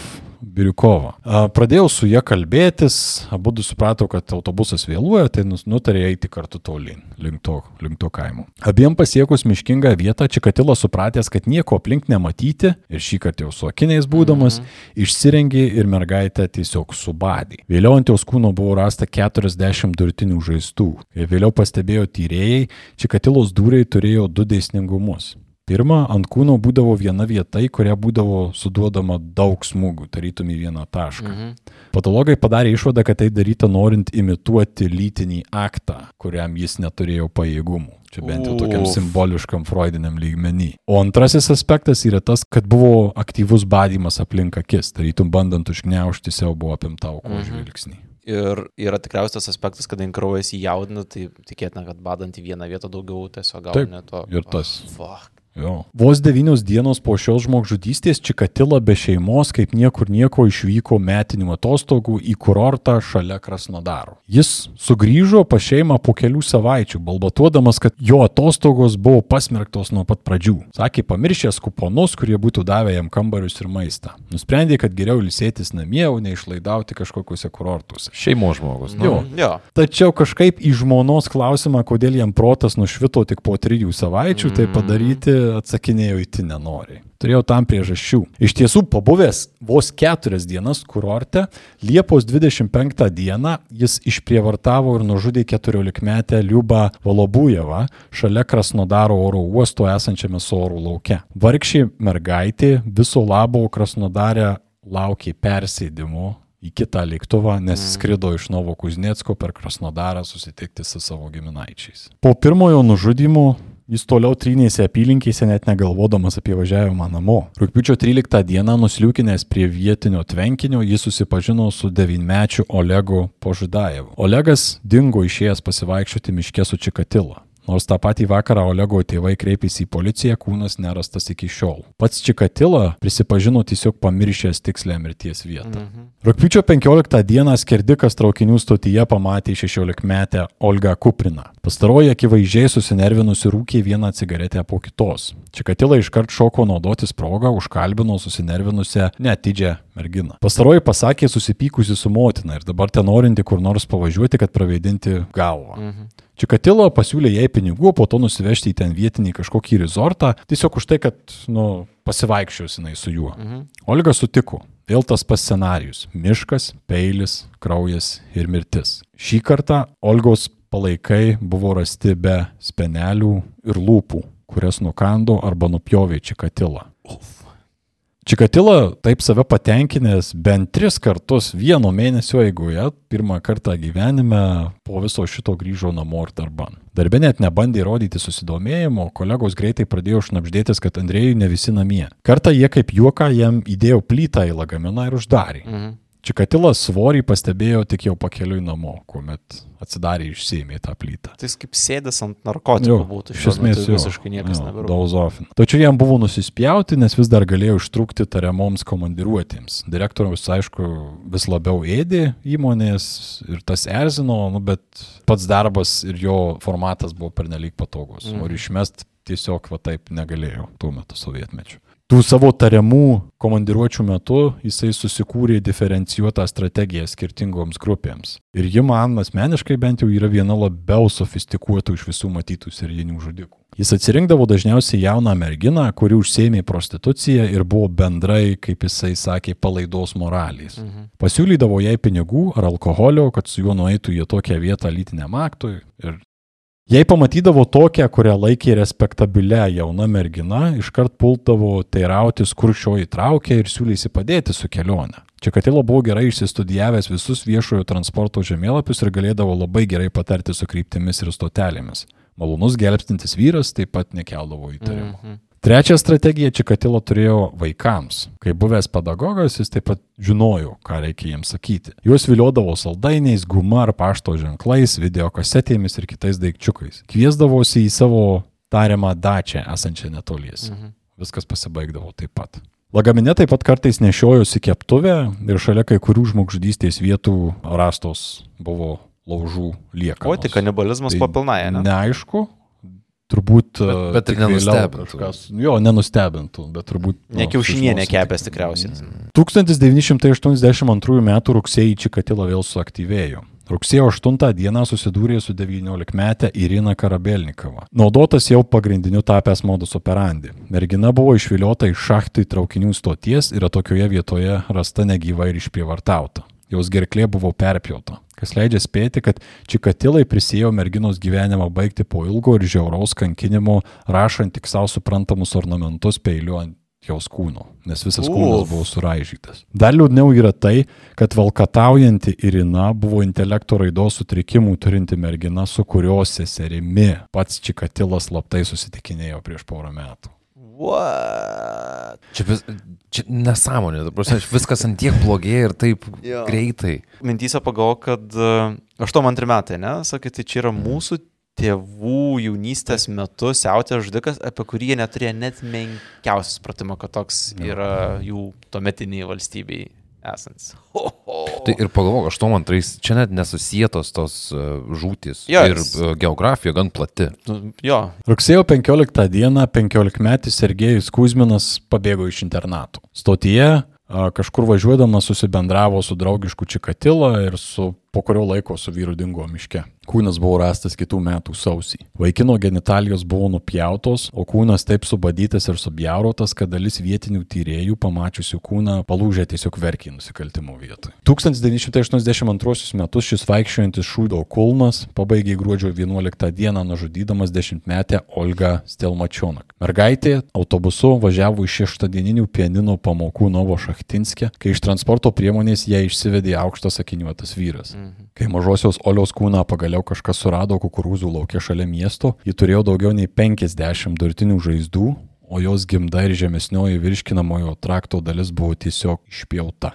Biriukova. Pradėjau su ją kalbėtis, abu suprato, kad autobusas vėluoja, tai nutarė eiti kartu tolyn, link to, link to kaimo. Abiem pasiekus miškingą vietą, Čikatila supratęs, kad nieko aplink nematyti, ir šį kartą jau su akiniais būdamas, išsirengė ir mergaitę tiesiog subadė. Vėliau ant jos kūno buvo rasta 40 durtinių žaistų. Ir vėliau pastebėjo tyrėjai, Čikatilos dūriai turėjo du dėsningumus. Pirma, ant kūno būdavo viena vieta, į kurią būdavo suduodama daug smūgių, tarytum į vieną tašką. Mhm. Patologai padarė išvadą, kad tai daryta norint imituoti lytinį aktą, kuriam jis neturėjo pajėgumų. Čia bent jau tokiam Uf. simboliškam freudiniam lygmenį. O antrasis aspektas yra tas, kad buvo aktyvus badymas aplink akis, tarytum bandant užgneušti siaubo apimtą aukos Mhm. žvilgsnį. Ir yra tikriausiai tas aspektas, kadangi kraujas įjaudina, tai tikėtina, kad badant į vieną vietą daugiau tiesiog Taip, gauna to. ir tas. Oh, fuck. Jo. Vos devynios dienos po šios žmogžudystės Čikatila be šeimos kaip niekur nieko išvyko metinių atostogų į kurortą šalia Krasnodaro. Jis sugrįžo pa šeimą po kelių savaičių, balbatuodamas, kad jo atostogos buvo pasmerktos nuo pat pradžių. Sakė, pamiršęs kuponus, kurie būtų davę jam kambarius ir maistą. Nusprendė, kad geriau ilsėtis namie, o ne išlaidauti kažkokiuose kurortuose. Šeimos žmogus. Nu. Jo. Jo. Tačiau kažkaip į žmonos klausimą, kodėl jam protas nušvito tik po trijų savaičių, tai padaryti atsakinėjo įti nenoriai. Turėjau tam priežasčių. Iš tiesų, pabuvęs vos keturias dienas kurorte, Liepos 25 dieną jis išprievartavo ir nužudė 14-metę Liubą Volobujevą šalia Krasnodaro oro uosto esančiame sorų lauke. Vargšiai mergaitė viso labo Krasnodare laukė persėdimo į kitą lėktuvą, nes skrido iš Novo Kuznetsko per Krasnodarą susitikti su savo giminaičiais. Po pirmojo nužudimo Jis toliau trynėsi apylinkėse net negalvodamas apie važiavimą namo. Rūpiučio 13 dieną nusliūkinęs prie vietinio tvenkinio jis susipažino su devynmečiu Olegu Požudajevu. Olegas dingo išėjęs pasivaikščioti miške su Čikatila. Nors tą patį vakarą Olego tėvai kreipėsi į policiją, kūnas nerastas iki šiol. Pats Čikatila prisipažino tiesiog pamiršęs tikslę mirties vietą. Mhm. Rūpiučio 15 dieną skerdikas traukinių stotyje pamatė 16-metę Olgą Kupriną. Pastaroji akivaizdžiai susinervinusi rūkė vieną cigaretę po kitos. Čikatila iškart šoko naudotis progą, užkalbino susinervinusią netidžią merginą. Pastaroji pasakė susipykusi su motina ir dabar ten norinti kur nors pavažiuoti, kad praveidinti galvą. Mhm. Čikatilo pasiūlė jai pinigų, po to nusivežti į ten vietinį kažkokį rezortą, tiesiog už tai, kad, nu, pasivaikščios jinai su juo. Mhm. Olga sutiko. Vėl tas pats scenarius - miškas, peilis, kraujas ir mirtis. Šį kartą Olgos palaikai buvo rasti be spenelių ir lūpų, kurias nukando arba nupjovė Čikatilą. Čikatila taip save patenkinęs bent tris kartus vieno mėnesio eigoje, pirmą kartą gyvenime po viso šito grįžo namo ir darban. Darbė net nebandė rodyti susidomėjimo, kolegos greitai pradėjo šnapždėtis, kad Andrėjui ne visi namie. Kartą jie kaip juoką jam įdėjo plytą į lagaminą ir uždarė. Mhm. Čikatilas svorį pastebėjo tik jau pakeliui namo, kuomet atsidarė išsėmė tą plytą. Tai jis kaip sėdės ant narkotikų būtų. iš esmės jo, visiškai niekas neberūpi. Dauzofin. Tačiau jam buvo nusispjauti, nes vis dar galėjo ištrūkti tariamoms komandiruotėms. Direktorius, aišku, vis labiau ėdė įmonės ir tas erzino, nu, bet pats darbas ir jo formatas buvo pernelyg patogus. Mm. O išmest tiesiog va taip negalėjo tuo metu sovietmečiu. Tų savo tariamų komandiruočių metu jisai susikūrė diferencijuotą strategiją skirtingoms grupėms. Ir ji man asmeniškai bent jau yra viena labiau sofistikuotų iš visų matytų serijinių žudikų. Jis atsirinkdavo dažniausiai jauną merginą, kuri užsėmė prostituciją ir buvo bendrai, kaip jisai sakė, palaidos moralės. Mhm. Pasiūlydavo jai pinigų ar alkoholio, kad su juo nueitų į tokią vietą lytiniam aktui ir Jei pamatydavo tokią, kurią laikė respektabilia jauna mergina, iškart pultavo teirautis, kur šio įtraukė ir siūlėsi padėti su kelionė. Čekatilo buvo gerai išsistudijavęs visus viešojo transporto žemėlapius ir galėdavo labai gerai patarti su kryptimis ir stotelėmis. Malonus gelbstintis vyras taip pat nekeldavo įtarimų. Mhm. Trečią strategiją Čikatilo turėjo vaikams. Kai buvęs pedagogas, jis taip pat žinojo, ką reikia jiems sakyti. Juos viliodavo saldainiais, guma ar pašto ženklais, video kasetėmis ir kitais daikčiukais. Kviesdavosi į savo tariamą dačią esančią netoliese. Mhm. Viskas pasibaigdavo taip pat. Lagamine taip pat kartais nešiojosi keptuvę ir šalia kai kurių žmogžudystės vietų rastos buvo laužų liekanos. O, tai kanibalizmas Tai po pilnai, ne? Neaišku, turbūt. Bet- e, bet ir nenustebintų. kažkas- Jo, nenustebintų, bet turbūt. Ne nu, kiaušinienė sužinosim kepęs tik- tikriausiai. 1982 m. rugsėjį Čikatila vėl suaktyvėjo. Rugsėjo 8 dieną susidūrė su 19-metė Irina Karabelnikova. Naudotas jau pagrindiniu tapęs modus operandi. Mergina buvo išviliota iš šachtų į traukinių stoties ir tokioje vietoje rasta negyva ir išprievartauta. Jos gerklė buvo perpjauta, kas leidžia spėti, kad Čikatilai prisėjo merginos gyvenimą baigti po ilgo ir žiauraus kankinimo, rašant tik savo suprantamus ornamentus peiliu ant jos kūno, nes visas kūnas Uf. buvo suraižytas. Dar liūdniau yra tai, kad valkataujanti Irina buvo intelekto raidos sutrikimų turinti mergina, su kurios seserimi pats Čikatilas slaptai susitikinėjo prieš porą metų. What? Čia, vis, čia nesąmonė, prasme, viskas ant tiek blogėja ir taip Jo. greitai. Mintyse pagalvoju, kad 82 metai, ne? Sakai, tai čia yra mūsų tėvų jaunystės metu siautė žudikas, apie kurį jie neturėjo net menkiausios supratimo, kad toks yra jų tuometiniai valstybei esants. Ho, ho. Tai ir pagalvok, 82, čia net nesusietos tos uh, žūtis. Jo, ir jis- uh, geografija gan plati. Nu, jo, Rugsėjo 15 dieną 15-metis Sergejus Kuzminas pabėgo iš internato. Stotyje a, kažkur važiuodamas susibendravo su draugišku Čikatila ir su, po kurio laiko su vyru dingo miške. Kūnas buvo rastas kitų metų sausį. Vaikino genitalijos buvo nupjautos, o kūnas taip subadytas ir subjaurotas, kad dalis vietinių tyriejų pamačiusių kūną palūžė tiesiog verkiai nusikaltimo vietoje. 1982 metus šis vaikščiojantis šūdo kulnas pabaigė gruodžio 11 dieną nužudydamas dešimtmetę Olgą Stelmačionak. Mergaitė autobusu važiavo iš šeštadieninių pianino pamokų Novo Šachtinskė, kai iš transporto priemonės ją išsivedė aukštas akiniuotas vyras. Kai mažosios Olios kūną pagaliau kažkas surado kukurūzų laukia šalia miesto, ji turėjo daugiau nei 50 durtinių žaizdų, o jos gimda ir žemesnioji virškinamojo trakto dalis buvo tiesiog išpjauta.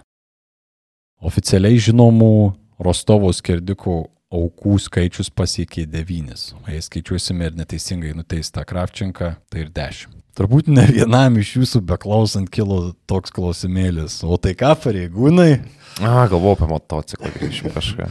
Oficialiai žinomų Rostovo skerdikų aukų skaičius pasiekė 9, o jei skaičiuosime ir neteisingai nuteistą Kravčenką, tai ir 10. Turbūt ne vienam iš jūsų beklausant kilo toks klausimėlis, o tai ką pareigūnai? A, galvoju apie motociklą grįžim kažką.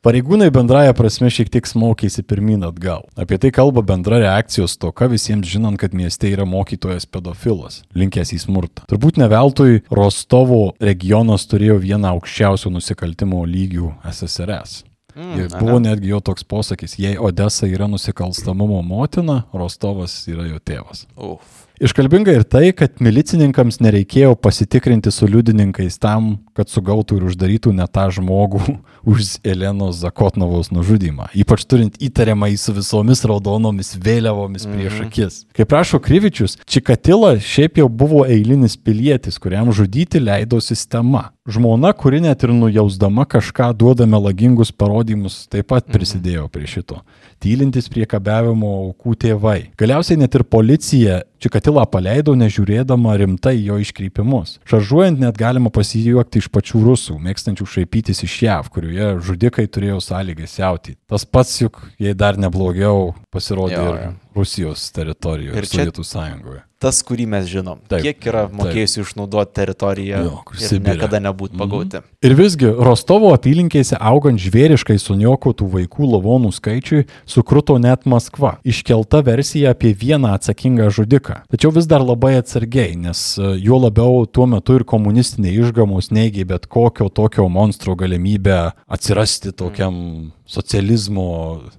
Pareigūnai bendraja prasme šiek tiek smaukėsi pirmin atgal. Apie tai kalba bendra reakcijos toka visiems žinant, kad mieste yra mokytojas pedofilas, linkęs į smurtą. Turbūt ne veltui Rostovo regionas turėjo vieną aukščiausių nusikaltimo lygių SSRS. Mm, ane? buvo netgi jo toks posakis, jei Odessa yra nusikalstamumo motina, Rostovas yra jo tėvas. Uf. Iškalbinga ir tai, kad milicininkams nereikėjo pasitikrinti su liudininkais tam, kad sugautų ir uždarytų ne tą žmogų už Elenos Zakotnovos nužudymą, ypač turint įtariamą į su visomis raudonomis vėliavomis prieš akis. Kaip prašo Kryvičius, Čikatila šiaip jau buvo eilinis pilietis, kuriam žudyti leido sistema. Žmona, kuri net ir nujausdama kažką duoda melagingus parodymus, taip pat prisidėjo prie šito. Tylintis priekabiavimo aukų tėvai. Galiausiai net ir policija Čikatilą paleido nežiūrėdama rimtai jo iškreipimus. Šaržuojant net galima pasijuokti iš pačių rusų, mėgstančių šaipytis iš JAV, kurioje žudikai turėjo sąlygas siauti. Tas pats juk, jei dar neblogiau, pasirodė Jo, ir jo. Rusijos teritorijoje, Ir Sovietų sąjungoje. Tas, kurį mes žinom. Taip, Kiek yra taip. mokėjusių išnaudoti teritoriją Jo, ir Sibire. niekada nebūt pagauti. Ir visgi, Rostovo apylinkėse augant žvėriškai suniokotų vaikų lavonų skaičiui, sukruto net Maskva. Iškelta versija apie vieną atsakingą žudiką. Tačiau vis dar labai atsargiai, nes e, juo labiau tuo metu ir komunistiniai išgamos neigia bet kokio tokio monstro galimybę atsirasti tokiam socializmo,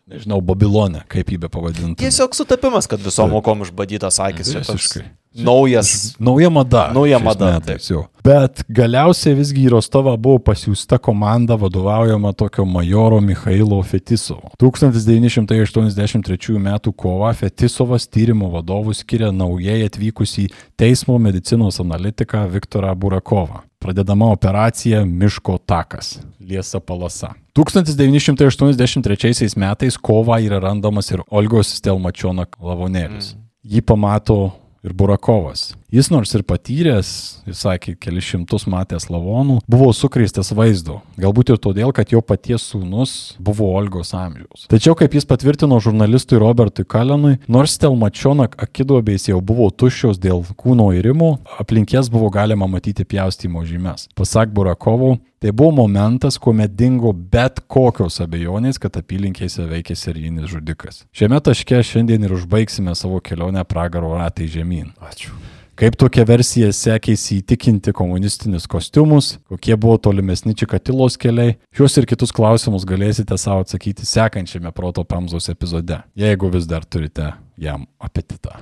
nežinau, Babilone, kaip jį be pavadinti. Tiesiog sutapimas, kad visom aukom išbadytas akis. Visiškai. naujas. Nauja mada. Nauja mada, metais jau. Bet galiausiai visgi į Rostovą buvo pasiūsta komanda vadovaujama tokio majoro Mikhailo Fetisovo. 1983 m. kovą Fetisovas tyrimo vadovų skiria naujai atvykusį teismo medicinos analitiką Viktorą Burakovą. Pradedama operacija Miško takas - Liesa palasa. 1983 metais kovą yra randamas ir Olgos Stelmačionak lavonėlis. Jį pamato ir Burakovas. Jis nors ir patyręs, jis sakė, keli šimtus matęs lavonų, buvo sukreistas vaizdu. Galbūt ir todėl, kad jo paties sūnus buvo Olgos amžiaus. Tačiau, kaip jis patvirtino žurnalistui Robertui Kalenui, nors Telmačionak akidobės jau buvo tuščios dėl kūno įrimų, aplink jas buvo galima matyti pjaustymo žymes. Pasak Burakovo, Tai buvo momentas, kuomet dingo bet kokios abejonės, kad apylinkėse veikia serijinis žudikas. Šiame taške šiandien ir užbaigsime savo kelionę pragaro ratai žemyn. Ačiū. Kaip tokia versija sekėsi įtikinti komunistinius kostiumus, kokie buvo tolimesni Čikatilos keliai, šios ir kitus klausimus galėsite savo atsakyti sekančiame Proto Pamzos epizode, jeigu vis dar turite jam apetitą.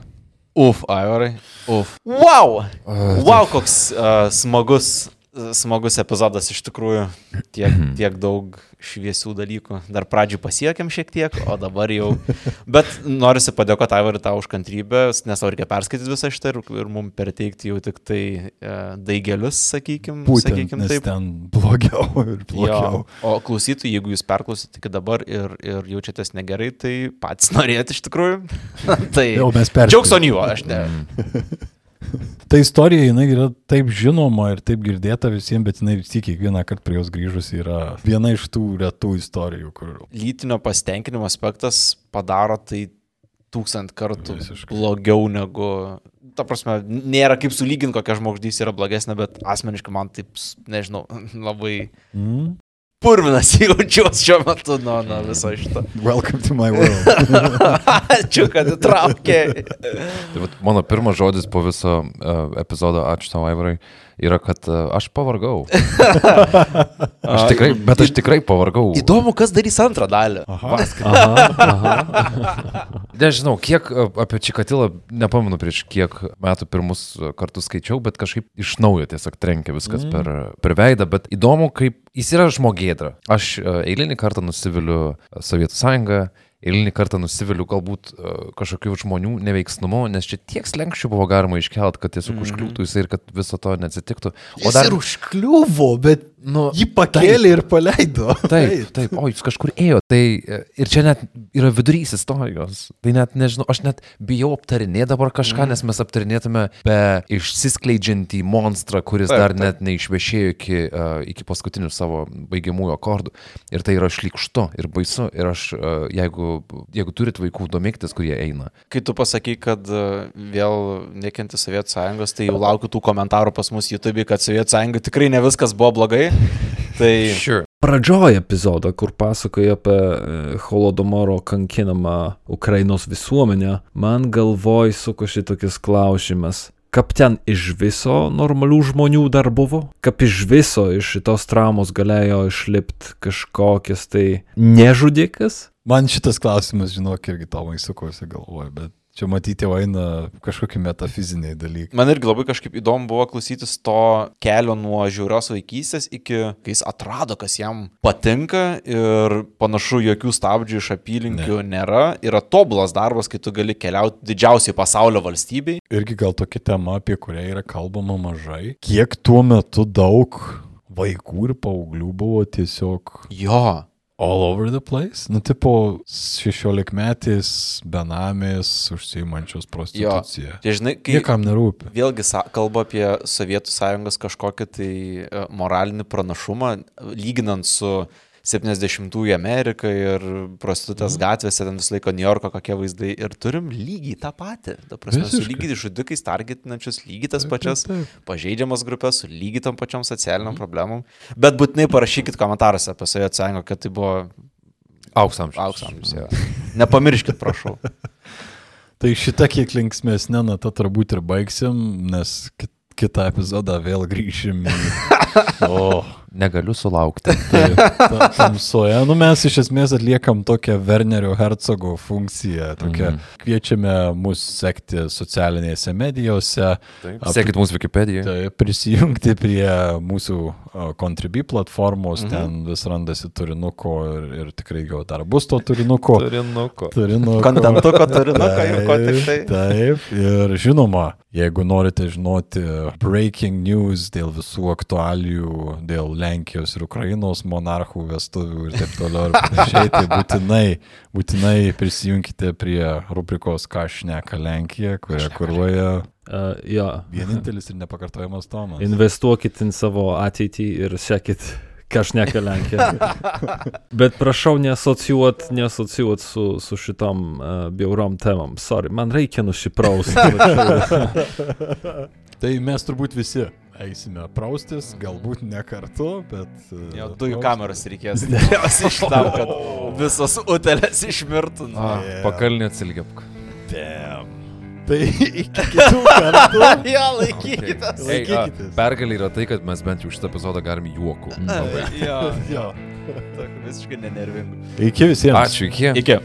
Uf, Aivarai. Uf. Wow! Wow, koks uh, smagus, smagus epizodas iš tikrųjų. Tiek, tiek daug šviesių dalykų. Dar pradžių pasiekėm šiek tiek, o dabar jau. Bet norisi padėkoti Aivarai tau už kantrybę, nes tau reikia perskaityti visą šitą ir, ir mums perteikti jau tik tai uh, daigelius, sakykim, Būtent, sakykim taip. ten blogiau ir blogiau. Jo. O klausytų, jeigu jūs perklausyti iki dabar ir, ir jaučiatės negerai, tai patys norėt iš tikrųjų. tai Jau mes perspėjom. Džiaugs on you, aš ne. Ta istorija, jinai yra taip žinoma ir taip girdėta visiems, bet jinai vis tiek kiekvieną kartą prie jos grįžus yra viena iš tų retų istorijų, kur Lytinio pasitenkinimo aspektas padaro tai tūkstant kartų Visiškai. blogiau negu... Ta prasme, nėra kaip sulyginti, kokia žmogždys yra blogesnė, bet asmeniškai man taip, nežinau, labai mm, purvinas jaučiuosi šiuo metu nuo, nuo viso šito. Welcome to my world. Ačiū, kad įtraukė. Tai mano pirmas žodis po viso uh, epizodo, ačiū tau, Aivarai, yra, kad uh, aš pavargau. Aš tikrai, bet aš tikrai pavargau. Įdomu, kas darys antrą dalį. Aha. Aha, aha. Nežinau, kiek uh, apie Čikatilą, nepamenu prieš kiek metų pirmus kartus skaičiau, bet kažkaip iš naujo tiesiog trenkia viskas mm. per, per veidą. Bet įdomu, kaip jis yra žmogėdra. Aš uh, eilinį kartą nusiviliu uh, Sovietų sąjungą. Eilinį kartą nusiviliu galbūt uh, kažkokių žmonių neveiksnumu, nes čia tiek slenkščių buvo galima iškelt, kad tiesiog mm. užkliūtų jisai ir kad viso to neatsitiktų. O dar... užkliuvo, bet Nu, jį pakėlė ir paleido. Taip, taip, o jūs kažkur ėjo. Tai e, ir čia net yra vidurys istorijos. Tai net nežinau, aš net bijau aptarinėti dabar kažką, mm. nes mes aptarinėtume be išsiskleidžiantį monstrą, kuris Taip, taip, dar taip. taip. net neišvešėjo iki, uh, iki paskutinių savo baigiamųjų akordų. Ir tai yra šlikštu ir baisu. Ir aš, uh, jeigu, jeigu turit vaikų, domėkitės, kurie eina. Kai tu pasakai, kad e, vėl nekinti Sovietų sąjungos, tai jau laukiu tų komentarų pas mus YouTube, kad Sovietų sąjunga tikrai ne viskas buvo blogai. Tai Sure. Pradžioje epizodo, kur pasakoja apie e, Holodomoro kankinamą Ukrainos visuomenę, man galvoj sukosi tokias klausimas. Kaip ten iš viso normalių žmonių dar buvo? Kaip iš viso iš šitos traumos galėjo išlipti kažkokias tai nežudikas? Man šitas klausimas, žinok, irgi Tomai sukosi galvoje, bet čia matyti jau eina kažkokie metafiziniai dalykai. man irgi labai kažkaip įdomu buvo klausytis to kelio nuo žiaurios vaikystės iki, kai jis atrado, kas jam patinka ir panašu, jokių stabdžių iš apylinkių ne. nėra. Yra tobulas darbas, kai tu gali keliauti didžiausiai pasaulio valstybei. Irgi gal tokia tema, apie kurią yra kalbama mažai. Kiek tuo metu daug vaikų ir paauglių buvo tiesiog Jo. All over the place. Nu, tipo, 16 metys benamės užsiimančios prostituciją. Tai žinai, kai... Niekam nerūpi. Vėlgi kalba apie Sovietų sąjungos kažkokį tai e, moralinį pranašumą, lyginant su 70-ųjų Ameriką ir prostitutės Mhm. gatvėse, ten visą laiką New Yorko kokie vaizdai. Ir turim lygiai tą patį. Ta prasme, su Visiškai. lygiai žudikais, targetinančius lygiai tas pačias taip, taip. pažeidžiamas grupės, su lygiai tam pačiom socialiniam Mhm. problemom. Bet būtinai parašykit komentaruose apie Sovietų sąjungą, kad tai buvo Auksamžius. auksamžius. jo. Nepamirškit, prašau. Tai šitą kiek linksmėsnė natą turbūt ir baigsim, nes kit, kitą epizodą vėl grįšim į... O, Negaliu sulaukti. taip, ta, tamsoje. Nu, mes iš esmės atliekam tokią Wernerio Herzogo funkciją. Tokią, Mhm. Kviečiame mus sekti socialinėse medijose. Ap- Sekit mūsų Wikipediją. Tai prisijungti prie mūsų Contribui platformos, mhm. ten vis randasi turinuko ir, ir tikrai jo dar bus to turinuko. Turinuko. Turinuko. Kontentuko turinuko ir ko tik tai. Taip, ir žinoma, jeigu norite žinoti breaking news dėl visų aktualijų, dėl Lenkijos ir Ukrainos monarchų vestuvių ir taip toliau ir panašiai, tai būtinai, būtinai prisijunkite prie rubrikos Ką šneka Lenkija, kurią kuruoja Uh, jo, vienintelis ir nepakartojamas Tomas. investuokit į savo ateitį ir sekit, ką šneka Lenkija. Bet prašau neasocijuot, neasocijuot su, su šitom uh, bjaurom temam. Sorry, man reikia nusiprausti. Tai mes turbūt visi eisime praustis, galbūt ne kartu, bet... e, Jo, dujų praustis. kameros reikės. Tikriausiai iš tam, kad visos utelės išmirtų. A, Yeah. pakalnė atsilgėp. Damn. Tai iki kitų kartų. Jo, laikykitės. A, Laikykitės. Pergalė yra tai, kad mes bent jau šitą epizodą galim juokų. Jo, Jo. tokių visiškai nenervingų. Iki visiems. Ačiū, iki. Iki.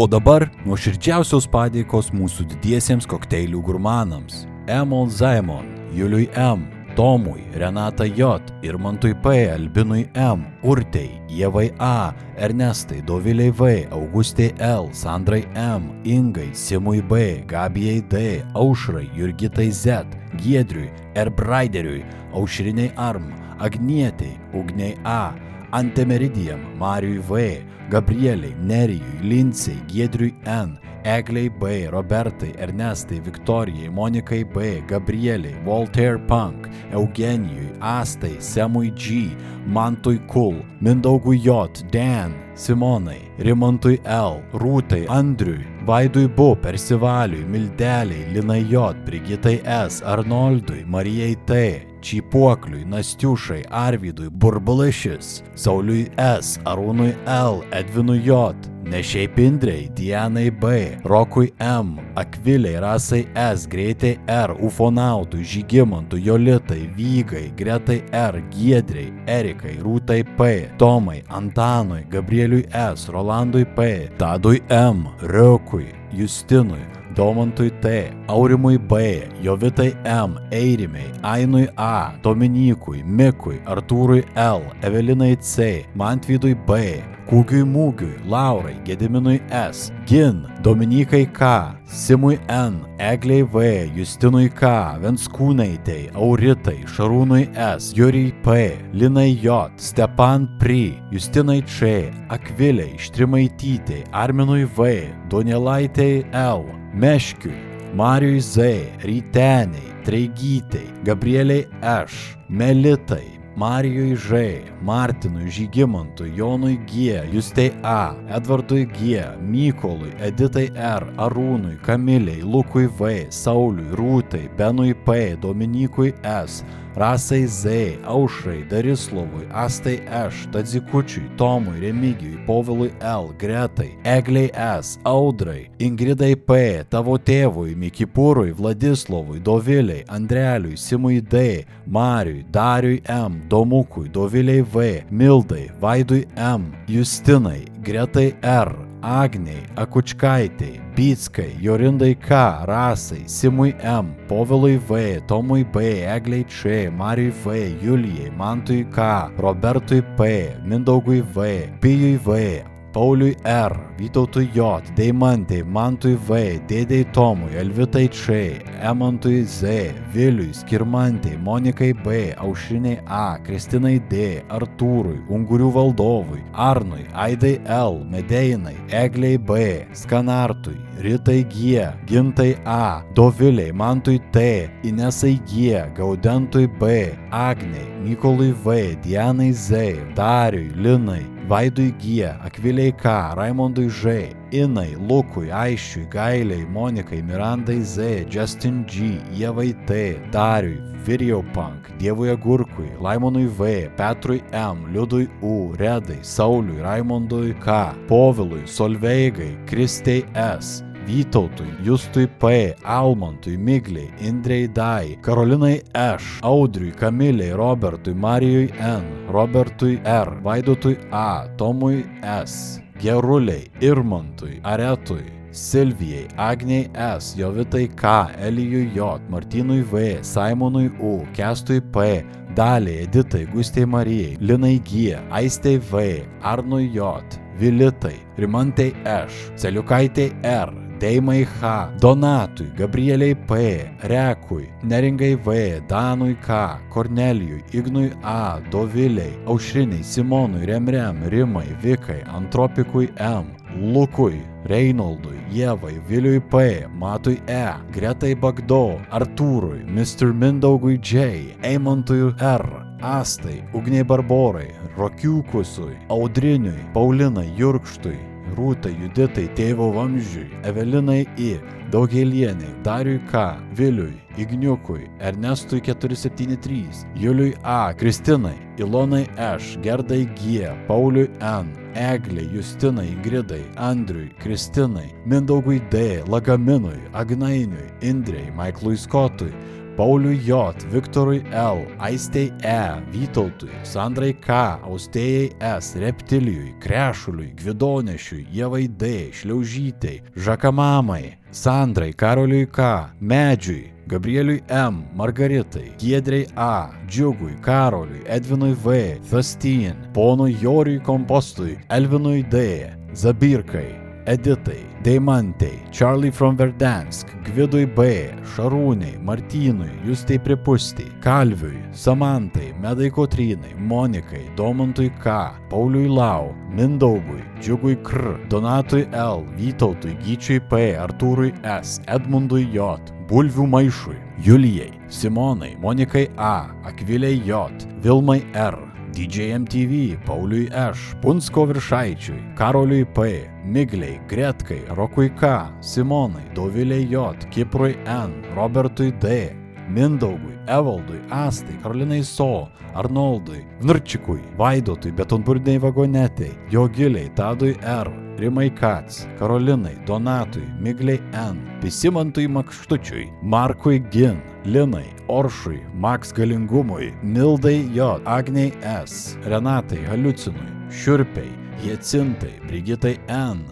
O dabar nuoširdžiausios padėkos mūsų didiesiems kokteilių gurmanams. Emol Zaimon, Juliui M, Tomui, Renata J, Irmantui P, Albinui M, Urtei, Jevai A, Ernestai, Doviliai V, Augustai L, Sandrai M, Ingai, Simui B, Gabijai D, Aušrai, Jurgitai Z, Giedriui, Erbraideriui, Aušriniai Arm, Agnietei, Ugniai A, Antemeridijam, Marijui V, Gabrieliai, Nerijui, Linsei, Giedriui N, Egliai B, Robertai, Ernestai, Viktorijai, Monikai B, Gabrieliai, Voltaire Punk, Eugenijui, Astai, Semui G, Mantui Kul, Mindaugui J, Dan, Simonai, Rimantui L, Rūtai, Andriui, Vaidui Bu, Persivaliui, Mildeliai, Linai J, Brigitai S, Arnoldui, Marijai T, Čipuokliui, Nastiušai, Arvidui, Burbulašis, Sauliui S, Arūnui L, Edvinui J, Nešiai Pindrei, Dianai B, Rokui M, Akviliai, Rasai S, Greitai R, Ufonautui, Žygimantui, Jolitai, Vygai, Gretai R, Giedrei, Erikai, Rūtai P, Tomai, Antanui, Gabrieliui S, Rolandui P, Tadui M, Riukui, Justinui, Domantui T, Aurimui B, Jovitai M, Eirimei, Ainui A, Dominykui, Mikui, Artūrui L, Evelinai C, Mantvydui B, Kūgiui Mūgiui, Laurai, Gediminui S, Gin, Dominikai K, Simui N, Egliai V, Justinui K, Venskūnaitei, Auritai, Šarūnui S, Jurijai P, Linai J, Stepan Pri, Justinai Č, Akviliai, Štrimaitytei, Arminui V, Donelaitei L, Meškiui, Marijui Z, Ryteniai, Treigytei, Gabrieliai Š, Melitai, Marijui Ž, Martinui Žygimantui, Jonui G, Justei A, Edvardui G, Mykolui, Editai R, Arūnui, Kamiliai, Lukui V, Sauliui, Rūtai, Benui P, Dominikui S, Rasai Z, Aušrai, Darislovui, Astai Š, Tadzikučiui, Tomui, Remigijui, Povilui L, Gretai, Egliai S, Audrai, Ingridai P, tavo tėvui, Mikipūrui, Vladislovui, Doviliai, Andreliui, Simui D, Mariui, Dariui M, Domukui, Doviliai V, Mildai, Vaidui M, Justinai, Gretai R, Agniai, Akučkaitai, Bitskai, Jorindai K, Rasai, Simui M, Povilui V, Tomui B, Egliai Č, Marijui V, Julijai, Mantui K, Robertui P, Mindaugui V, Pijui V, Pauliui R, Vytautui J, Deimantei, Mantui V, Dėdei Tomui, Elvitai Č, Emantui Z, Viliui, Skirmantei, Monikai B, Aušriniai A, Kristinai D, Artūrui, Ungurių valdovui, Arnui, Aidai L, Medeinai, Egliai B, Skanartui, Ritai G, Gintai A, Doviliai, Mantui T, Inesai G, Gaudentui B, Agniai, Mykolui V, Dianai Z, Dariui, Linai, Vaidui G, Akviliai K, Raimondui Ž, Inai, Lukui, Aiščiui, Gailiai, Monikai, Mirandai Z, Justin G, Ievai T, Dariui, Virijau Punk, Dievui Agurkui, Laimonui V, Petrui M, Liudui U, Redai, Sauliui, Raimondui K, Povilui, Solveigai, Kristei S, Vytautui, Justui P, Almantui, Migliai, Indrei Dai, Karolinai Š, Audriui, Kamiliai, Robertui, Marijui N, Robertui R, Vaidotui A, Tomui S, Geruliai, Irmantui, Aretui, Silvijai, Agniai S, Jovitai K, Elijui J, Martynui V, Simonui U, Kestui P, Daliai, Editai, Gustei Marijai, Linai G, Aistei V, Arnui J, Vilitai, Rimantai Š, Celiukaitei R, Deimai H, Donatui, Gabrieliai P, Rekui, Neringai V, Danui K, Kornelijui, Ignui A, Doviliai, Aušriniai, Simonui, Remrem, Rimai, Vikai, Antropikui M, Lukui, Reinoldui, Jėvai, Viliui P, Matui E, Gretai Bagdo, Artūrui, Mr. Mindaugui J, Eimantui R, Astai, Ugniai Barborai, Rokiukusui, Audriniui, Paulinai Jurkštui, Rūtai, Juditai, Tėvo Vamžiui, Evelinai I, Daugelieniai, Dariui K, Viliui, Igniukui, Ernestui 473, Juliui A, Kristinai, Ilonai Š, Gerdai G, Pauliui N, Eglė, Justinai, Ingridai, Andriui, Kristinai, Mindaugui D, Lagaminui, Agnainiui, Indrei, Maiklui Skotui, Pauliui J, Viktorui L, Aistei E, Vytautui, Sandrai K, Austėjai S, Reptilijui, Krešuliui, Gvidonešiui, Jevai D, Šliaužytei, Žakamamai, Sandrai, Karoliui K, Medžiui, Gabrieliui M, Margaritai, Giedrei A, Džiugui, Karoliui, Edvinui V, Thastin, ponui Joriui Kompostui, Elvinui D, Zabirkai, Editai, Deimantei, Charlie from Verdansk, Gvidui B, Šarūnei, Martynui, Justai Pripustiai, Kalviui, Samantai, Medai Kotrynai, Monikai, Domantui K, Pauliui Lau, Mindaugui, Džiugui Kr, Donatui L, Vytautui, Gyčiui P, Artūrui S, Edmundui J, Bulvių Maišui, Julijai, Simonai, Monikai A, Akviliai J, Vilmai R, DJ MTV, Pauliui Š, Punsko viršaičiui, Karoliui P, Migliai, Gretkai, Rokui K, Simonai, Doviliai J, Kiprui N, Robertui D, Mindaugui, Evaldui, Astai, Karolinai So, Arnoldui, Vnurčikui, Vaidotui, Betonburdiniai vagonetai, Jogiliai, Tadui R, Rimai Kats, Karolinai, Donatui, Migliai N, Pisimantui Makštučiui, Markui Gin, Linai, Oršui, Maks Galingumui, Mildai J, Agniai S, Renatai Haliucinui, Šiurpiai, Jacintai, Brigitai N,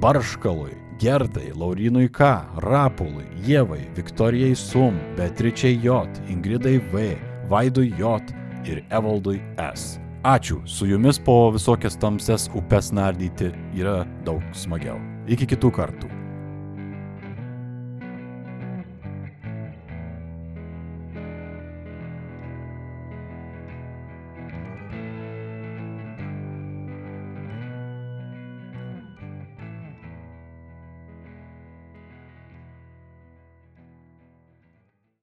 Barškalui, Gerdai, Laurinui K, Rapului, Jėvai, Viktorijai Sum, Beatričiai J, Ingridai V, Vaidui J ir Evaldui S. Ačiū, su jumis po visokias tamses upes nardyti yra daug smagiau. Iki kitų kartų.